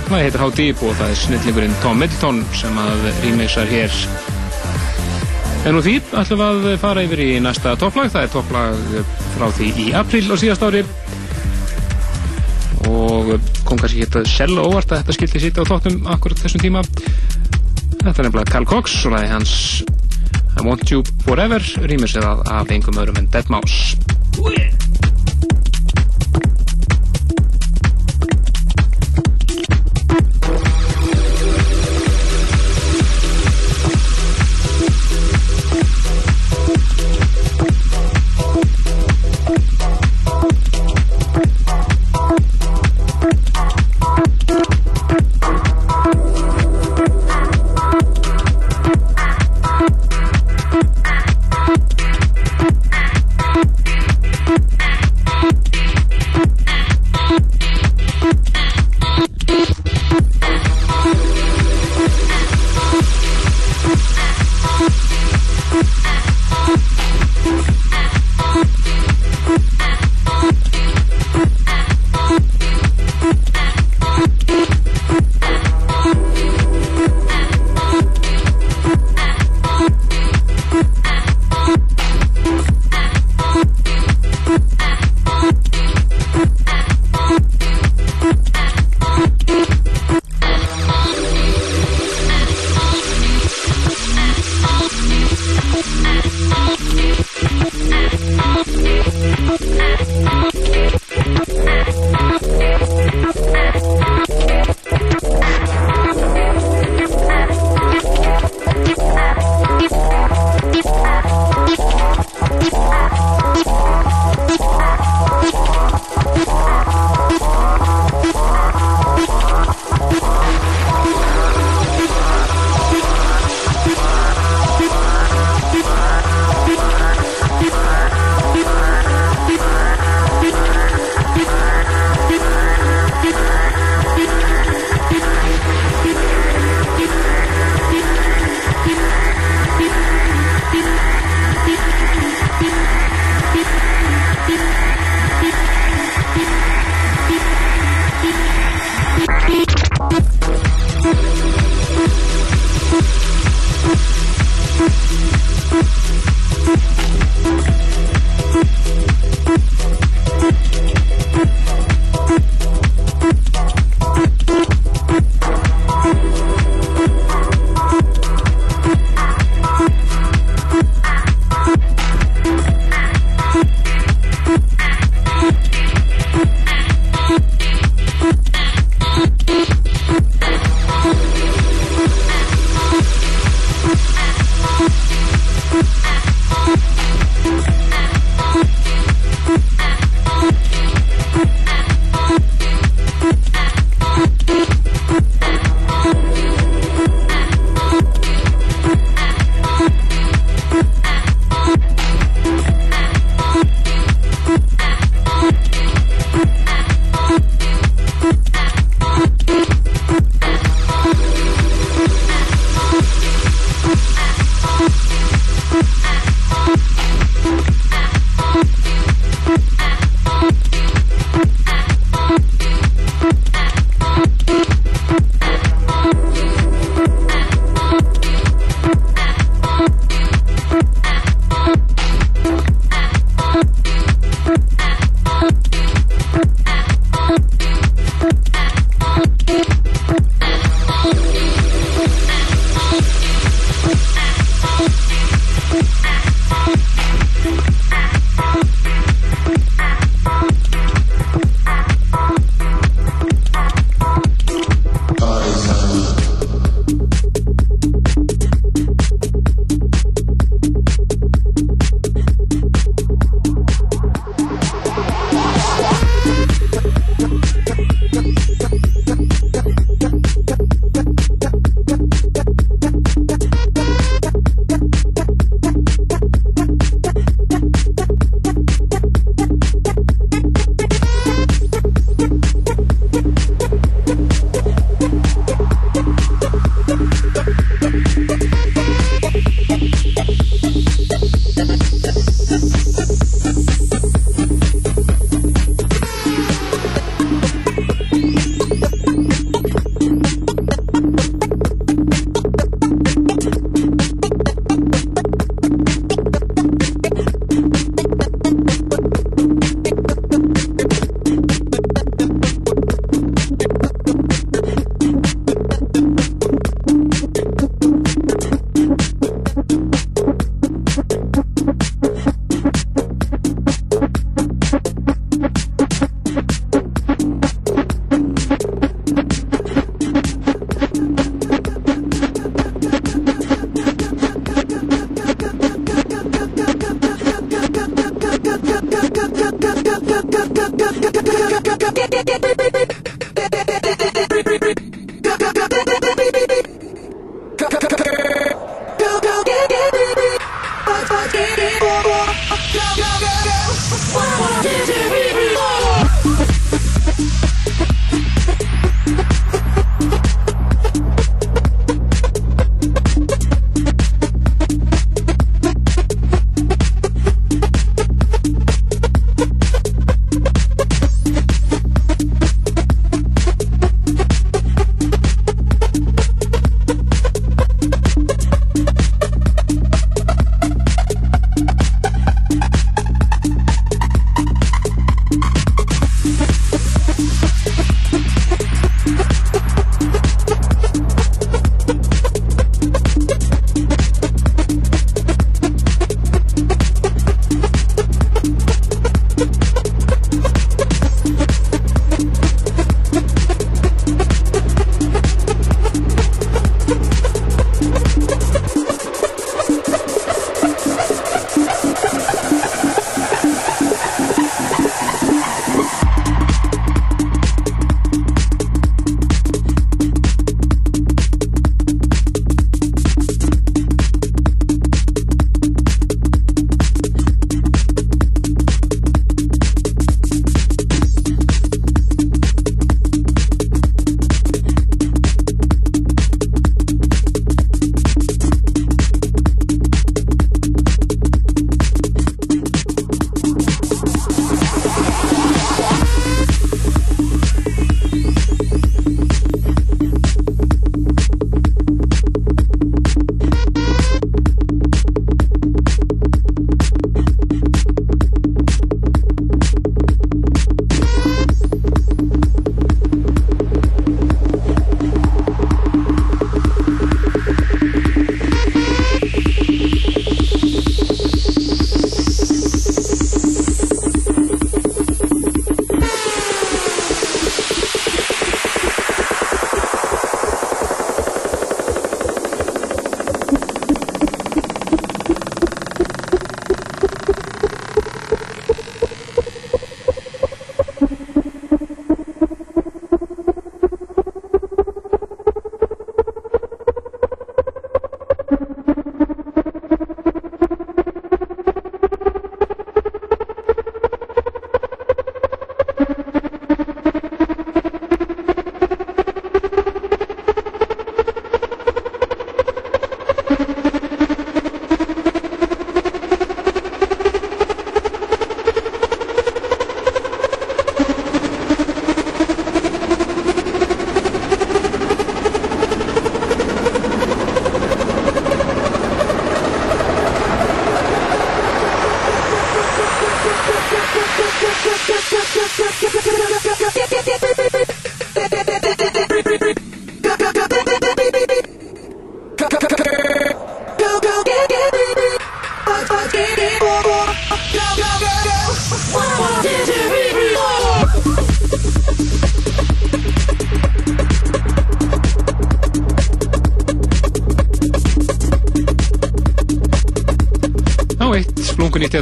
Það heitir How Deep og það er snillingurinn Tom Middleton sem að remixar hér. En úr því ætlum við að fara yfir í næsta topplag. Það er topplag frá því í april á síðast ári. Og kom kannski hitt að selja óvart að þetta skildi sýta á þóttum akkurat þessum tíma. Þetta er nefnilega Carl Cox og það er hans I Want You Forever af- af engum öðrum en Dead Mouse.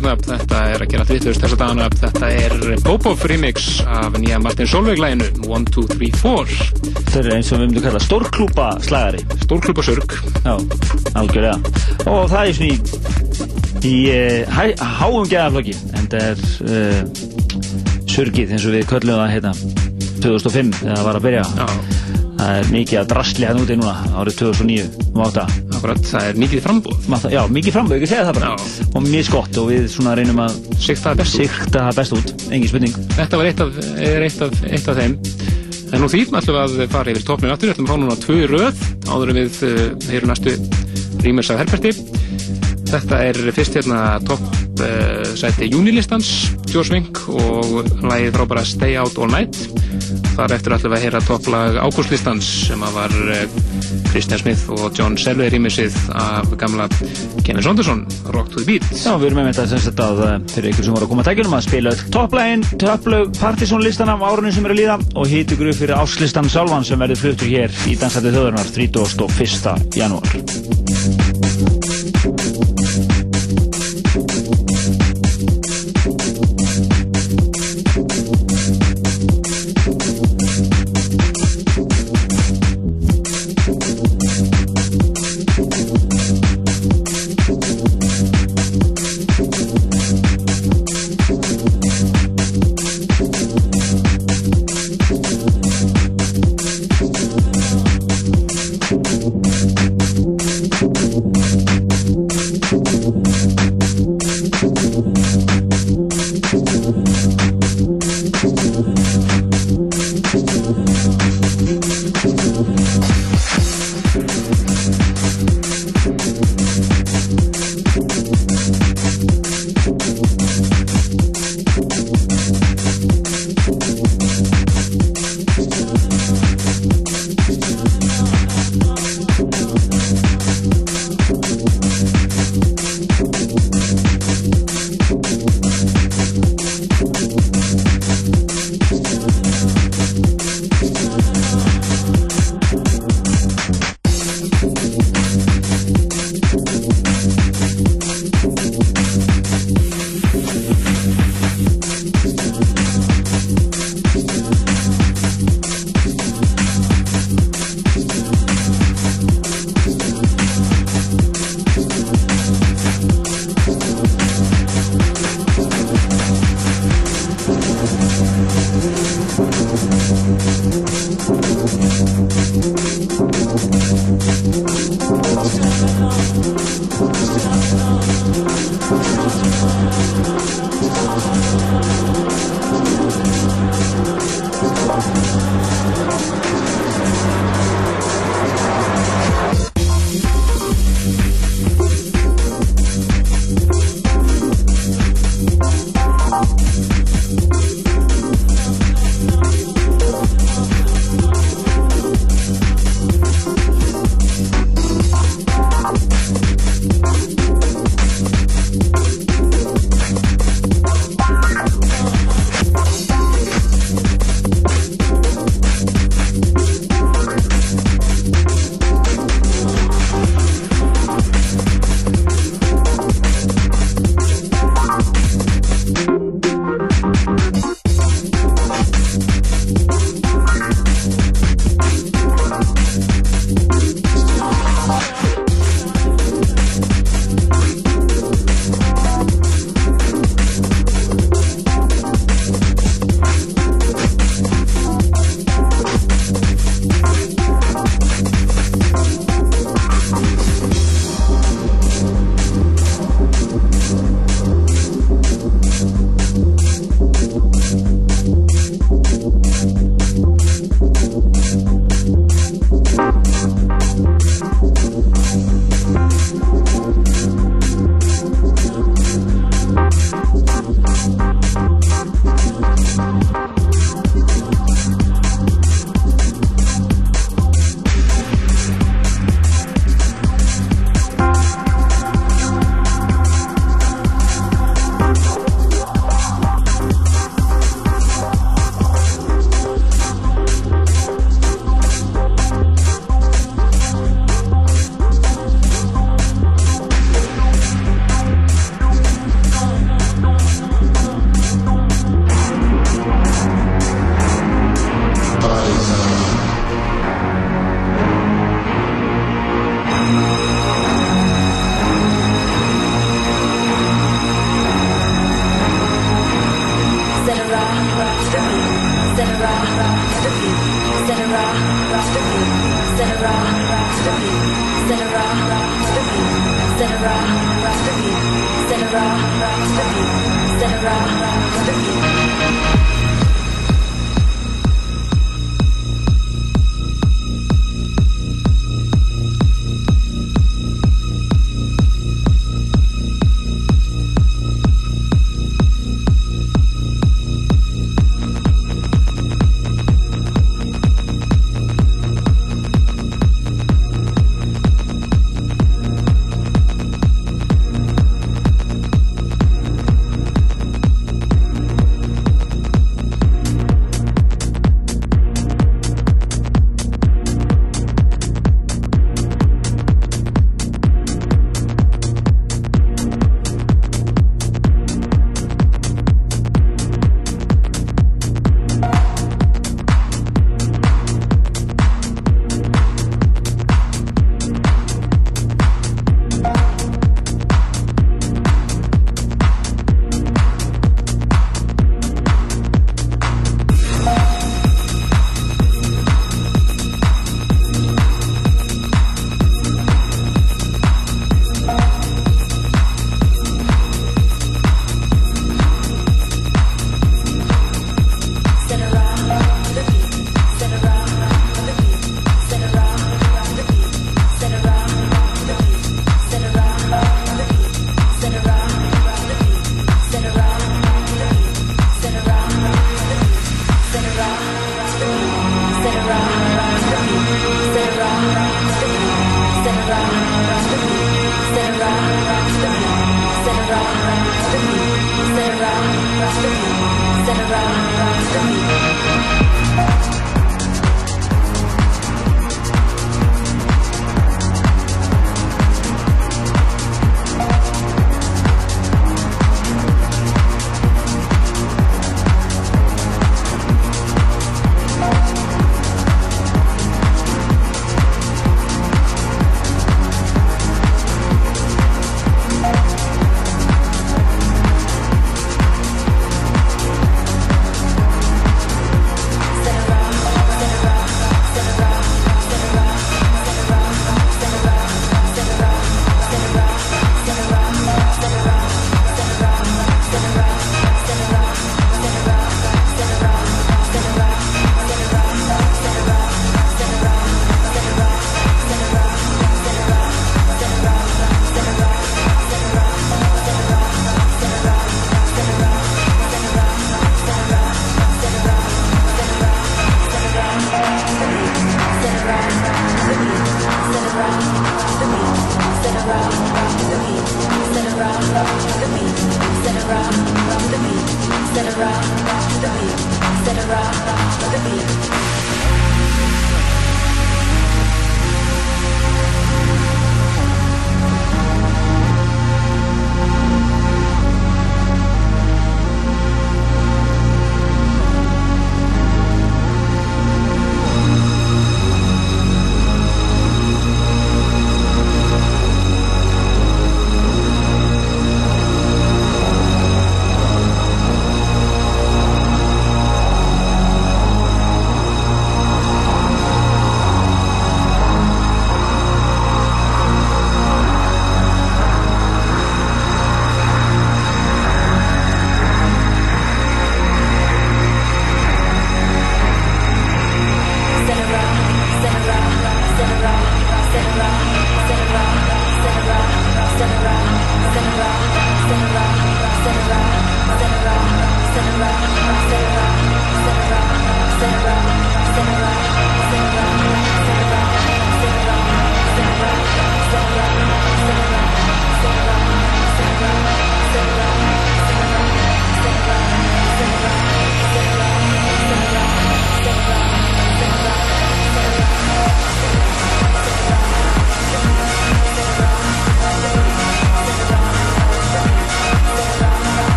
Hérna þetta er að gera þrítust þessa dagana. Þetta er Popov remix af nýja Martin Solveig læginu 1, 2, 3, 4 Þetta er eins og við myndum kalla stórklúpa slagari Stórklúpa surg Já, algjörlega. Og það er svona í, í hæ, háum geðaflokki en það er uh, surgið eins og við köllum það hérna 2005 þegar það var að byrja. Já. Það er mikið að drasli hérna úti núna árið 2009 um átta Akkurat, það er mikið frambúð Já, mikið frambúð, ekki segja það bara. Og mjög skott og við svona reynum að Sikta það best út. Sikta það best út, engin spurning. Þetta var eitt af, eitt af, eitt af þeim. En nú því ætlum við að fara yfir topnum aftur, ætlum við að fá núna tvö röð. Áður en við uh, heyrum næstu rýmurs af Herberti. Þetta er fyrst hérna topp uh, sæti júnilistans, Wink og lagið frábæra Stay Out All Night. Þar eftir ætlum við að heyra topplag ágústlistans sem að var Christian Smith og John Selve rýmisið af gamla Kenneth Sonderson, Rock to the Beat Já, við erum með þetta sem sagt að uh, fyrir ykkur sem voru að koma að tækjunum að spila topplægin, topplög, partysónlistan af árunum sem eru að líða og hýtu gruf fyrir áslistan sjálfan sem verður fluttur hér í Dansættu þjóðurnar 31. janúar.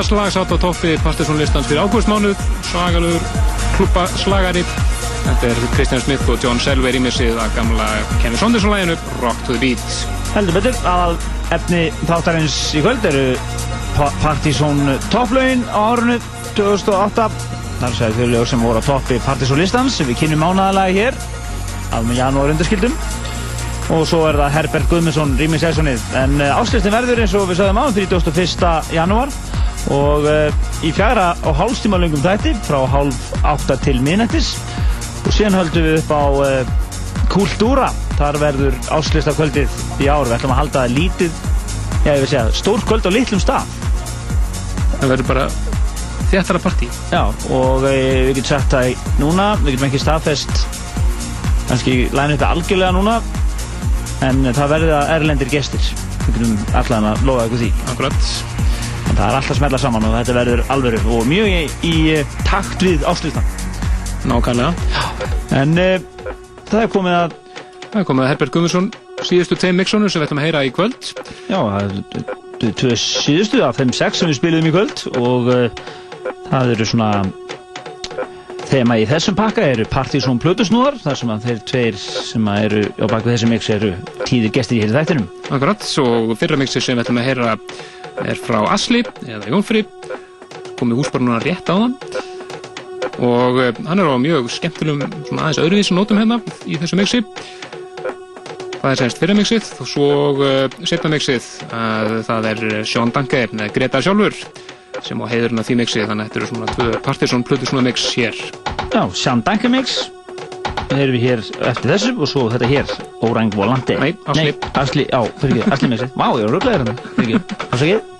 Þetta slag satt á toppi Partiðsson listans fyrir ágústmánuð svagalur klúpa slagari Þetta er Kristján Smith og John Selway rýmisið að gamla Kenny Saunderson læginu Rock to the Beat. Heldur betur, aðal efni þáttarins í kvöld eru Pa- Partizón topplaugin á árunu 2008. Þar segir þau lög sem voru á toppi Partizón listans sem við kynum mánaðalega hér af janúar undarskildum. Og svo er það Herbert Guðmundsson rýmis sessónið. En uh, áslistin verður eins og við sagðum á 31. janúar og uh, í fjara og hálfstíma lungum þætti frá hálf átta til minnættis og síðan höldum við upp á uh, Kultúra, þar verður áslista kvöldið í ár, við ætlum að halda það lítið, já ég vil segja, stór kvöld á litlum stað. Það verður bara þéttara partí. Já, og e, við getum sagt það í- núna, við getum ekki staðfest, kannski læna þetta algjörlega núna, en það verður að erlendir gestir, við getum allan að lofa ykkur því. Akkurat. Það er alltaf að smetla saman og þetta verður alvöru og mjög í, í eh, takt við áslistan. Nákvæmlega. En e, það er komið að... Það er komið að Herbert Guðmundsson síðustu tveim mixunum sem við ætlum að heyra í kvöld. Já, það er tvö síðustu af þeim sex sem við spilum í kvöld og uh, það eru svona þema í þessum pakka eru Partizón Plutusnúðar þar sem að þeir tveir sem að eru á baku þessi mix eru tíðir gestir hér í þættinum. Akkurat, og fyrra mixi sem við ætlum að heyra er frá Asli eða Jónfri komið húsbar núna rétt á þann og uh, hann er á mjög skemmtilegum svona aðeins öðruvísum nótum hérna í þessu mixi. Það er semst fyrra mixið og svo uh, setna mixið að það er Sean Danke eða Greta sjálfur sem á heiðurinn af því mixi þannig að þetta eru svona tvö Partizón Plutusnúða mix hér. Já, Sján Danke mix erum við hér eftir þessu og svo þetta hér Orang Volante. Nei, Asli. Nei, Asli, já, fyrir ekki, Asli mixið. Vá, ég var röglega hérna. Fyrir ekki, afsakið. There's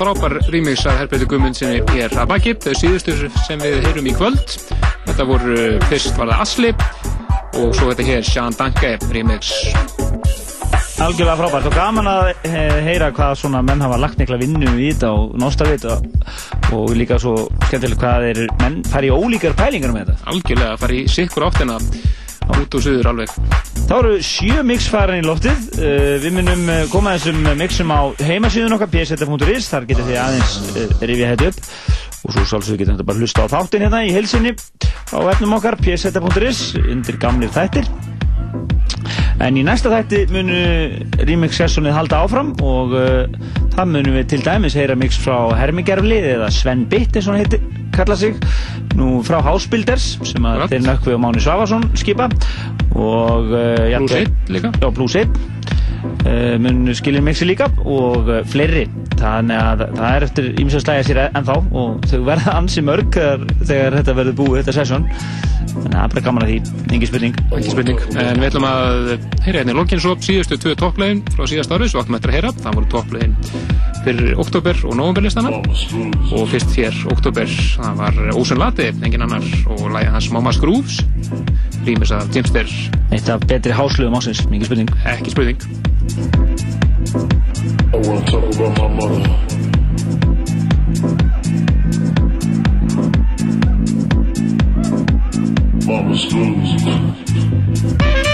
frábær remix af Herberti Guðmundsinni er að baki, þau síðustu sem við heyrum í kvöld. Þetta voru, fyrst var það Asli og svo þetta hér Sean Danke remix. Algjörlega frábært og gaman að eh, heyra hvað svona menn hafa lagt mikla vinnu í þetta og nástavit og, og líka svo skemmtilegt hvað er menn fara í ólíkar pælingar með þetta. Algjörlega, fara í sikkur áttina út og suður alveg. Þá eru sjö mix farin í loftið. Uh, við munum eh, koma þessum mixum á heimasíðun okkar, pseta.is, þar getur þið aðeins rifja þetta upp. Og svo sjálfsögur getur þetta bara hlusta á þáttin hérna í helsinni á efnum okkar, pseta.is, undir gamlir þættir. En í næsta þætti munu remix sessónið halda áfram og það munum við til dæmis heyra mix frá Hermigerfli eða Sven Bitt eins og hann heiti, kalla sig nú frá Hásbilders sem að þeir nökkvi og Máni Svavarsson skipa og uh, Plus einn líka. Já, plus 1 uh, mun skilja mixi líka. Og uh, fleiri. Þannig að það er eftir ímsað slægja sér ennþá. Og þau verða ansi mörg þegar, þegar þetta verður búið, þetta sessjón þannig að það er bara gaman að því, engin spurning. Ekki spurning, en við ætlum að heyra hérna í lokin svo síðustu tvö topplegin frá síðast árið, svo áttum við að heyra. Það voru topplegin fyrir oktober og novemberlistana og fyrst hér oktober, það var Ósun Lati engin annar og lægið hans Mama Grooves rýmis af Jimster Eitt af betri háslöfum ásins, engin spurning Ekki spurning I wanna talk about my mother. Mama's blues.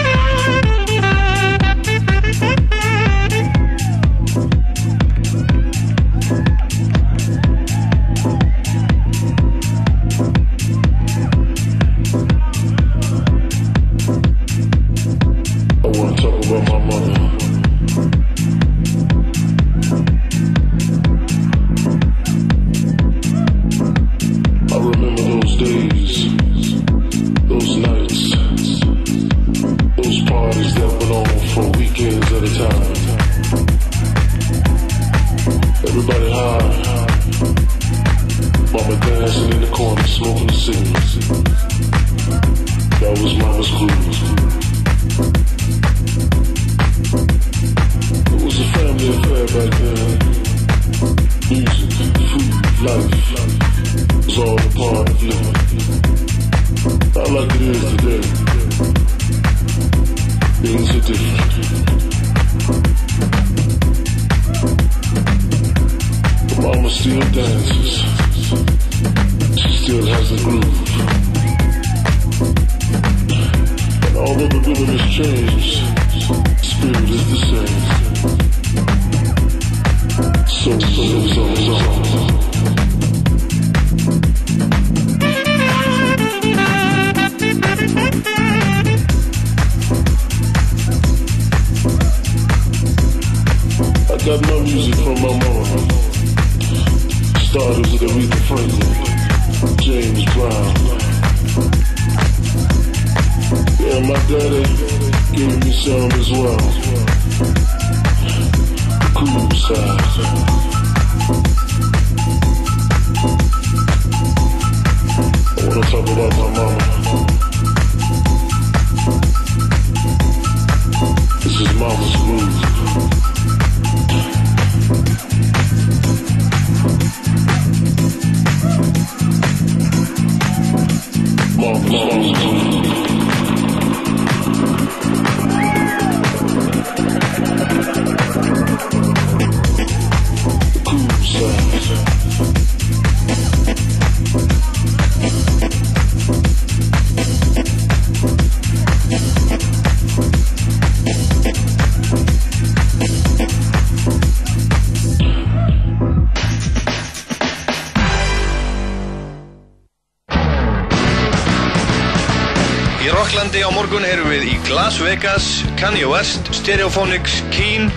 Las Vegas, Kanye West, Stereophonics, Keen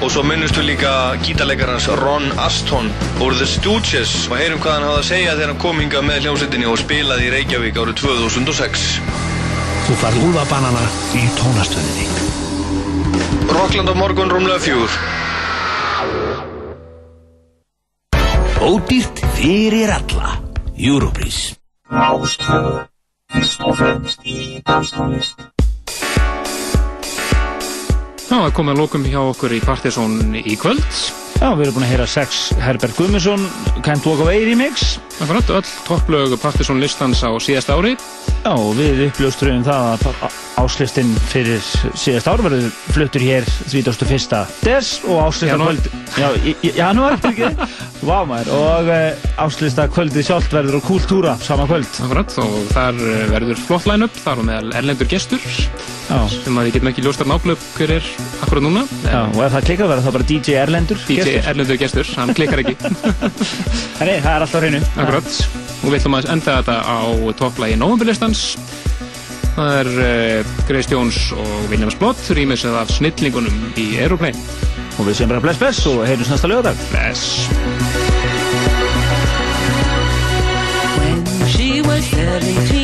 og svo minnustu líka gítarleikarans Ron Aston úr The Stooges og heyrum hvað hann hafði að segja þegar hann kom hinga með hljómsveitinni og spilaði í Reykjavík árið 2006. Þú farð úlfabanana í tónastöðinni. Rockland á morgun rúmlega fjúr. Ódýrt fyrir alla. Europris. Já, það komið að lókum hjá okkur í Partizón í kvöld. Já, við erum búin að heyra sex Herbert Guðmundsson Can't Walk Away remix Akkurat, öll topplög Partizón listans á síðast ári. Já, við uppljóstruðum það að áslistinn fyrir síðast ár verður fluttur hér 31. des og áslista Janúar. kvöld Já, í, janúar, maður, og uh, áslista kvöldið sjálft verður á Kultúra sama kvöld Akkurat, og þar eh, verður flott line-up, þar og meðal erlendur gestur Já. sem að við getum ekki ljóstar nákvæmlega hver er akkurat núna. Já, og ef það klikkar verður það bara DJ Erlendur DJ gestur. erlendur gestur, hann klikkar ekki. Nei, það er alltaf hreinu Akkurat, og við ætlum að enda þetta á topplægi novemberlistans það er eh, uh, Grace Jones og William Splott rýmis að af snillingunum í Aeroplane. Og við séum bara bless bless og heyrjum næsta lögadag Bless. When she was 32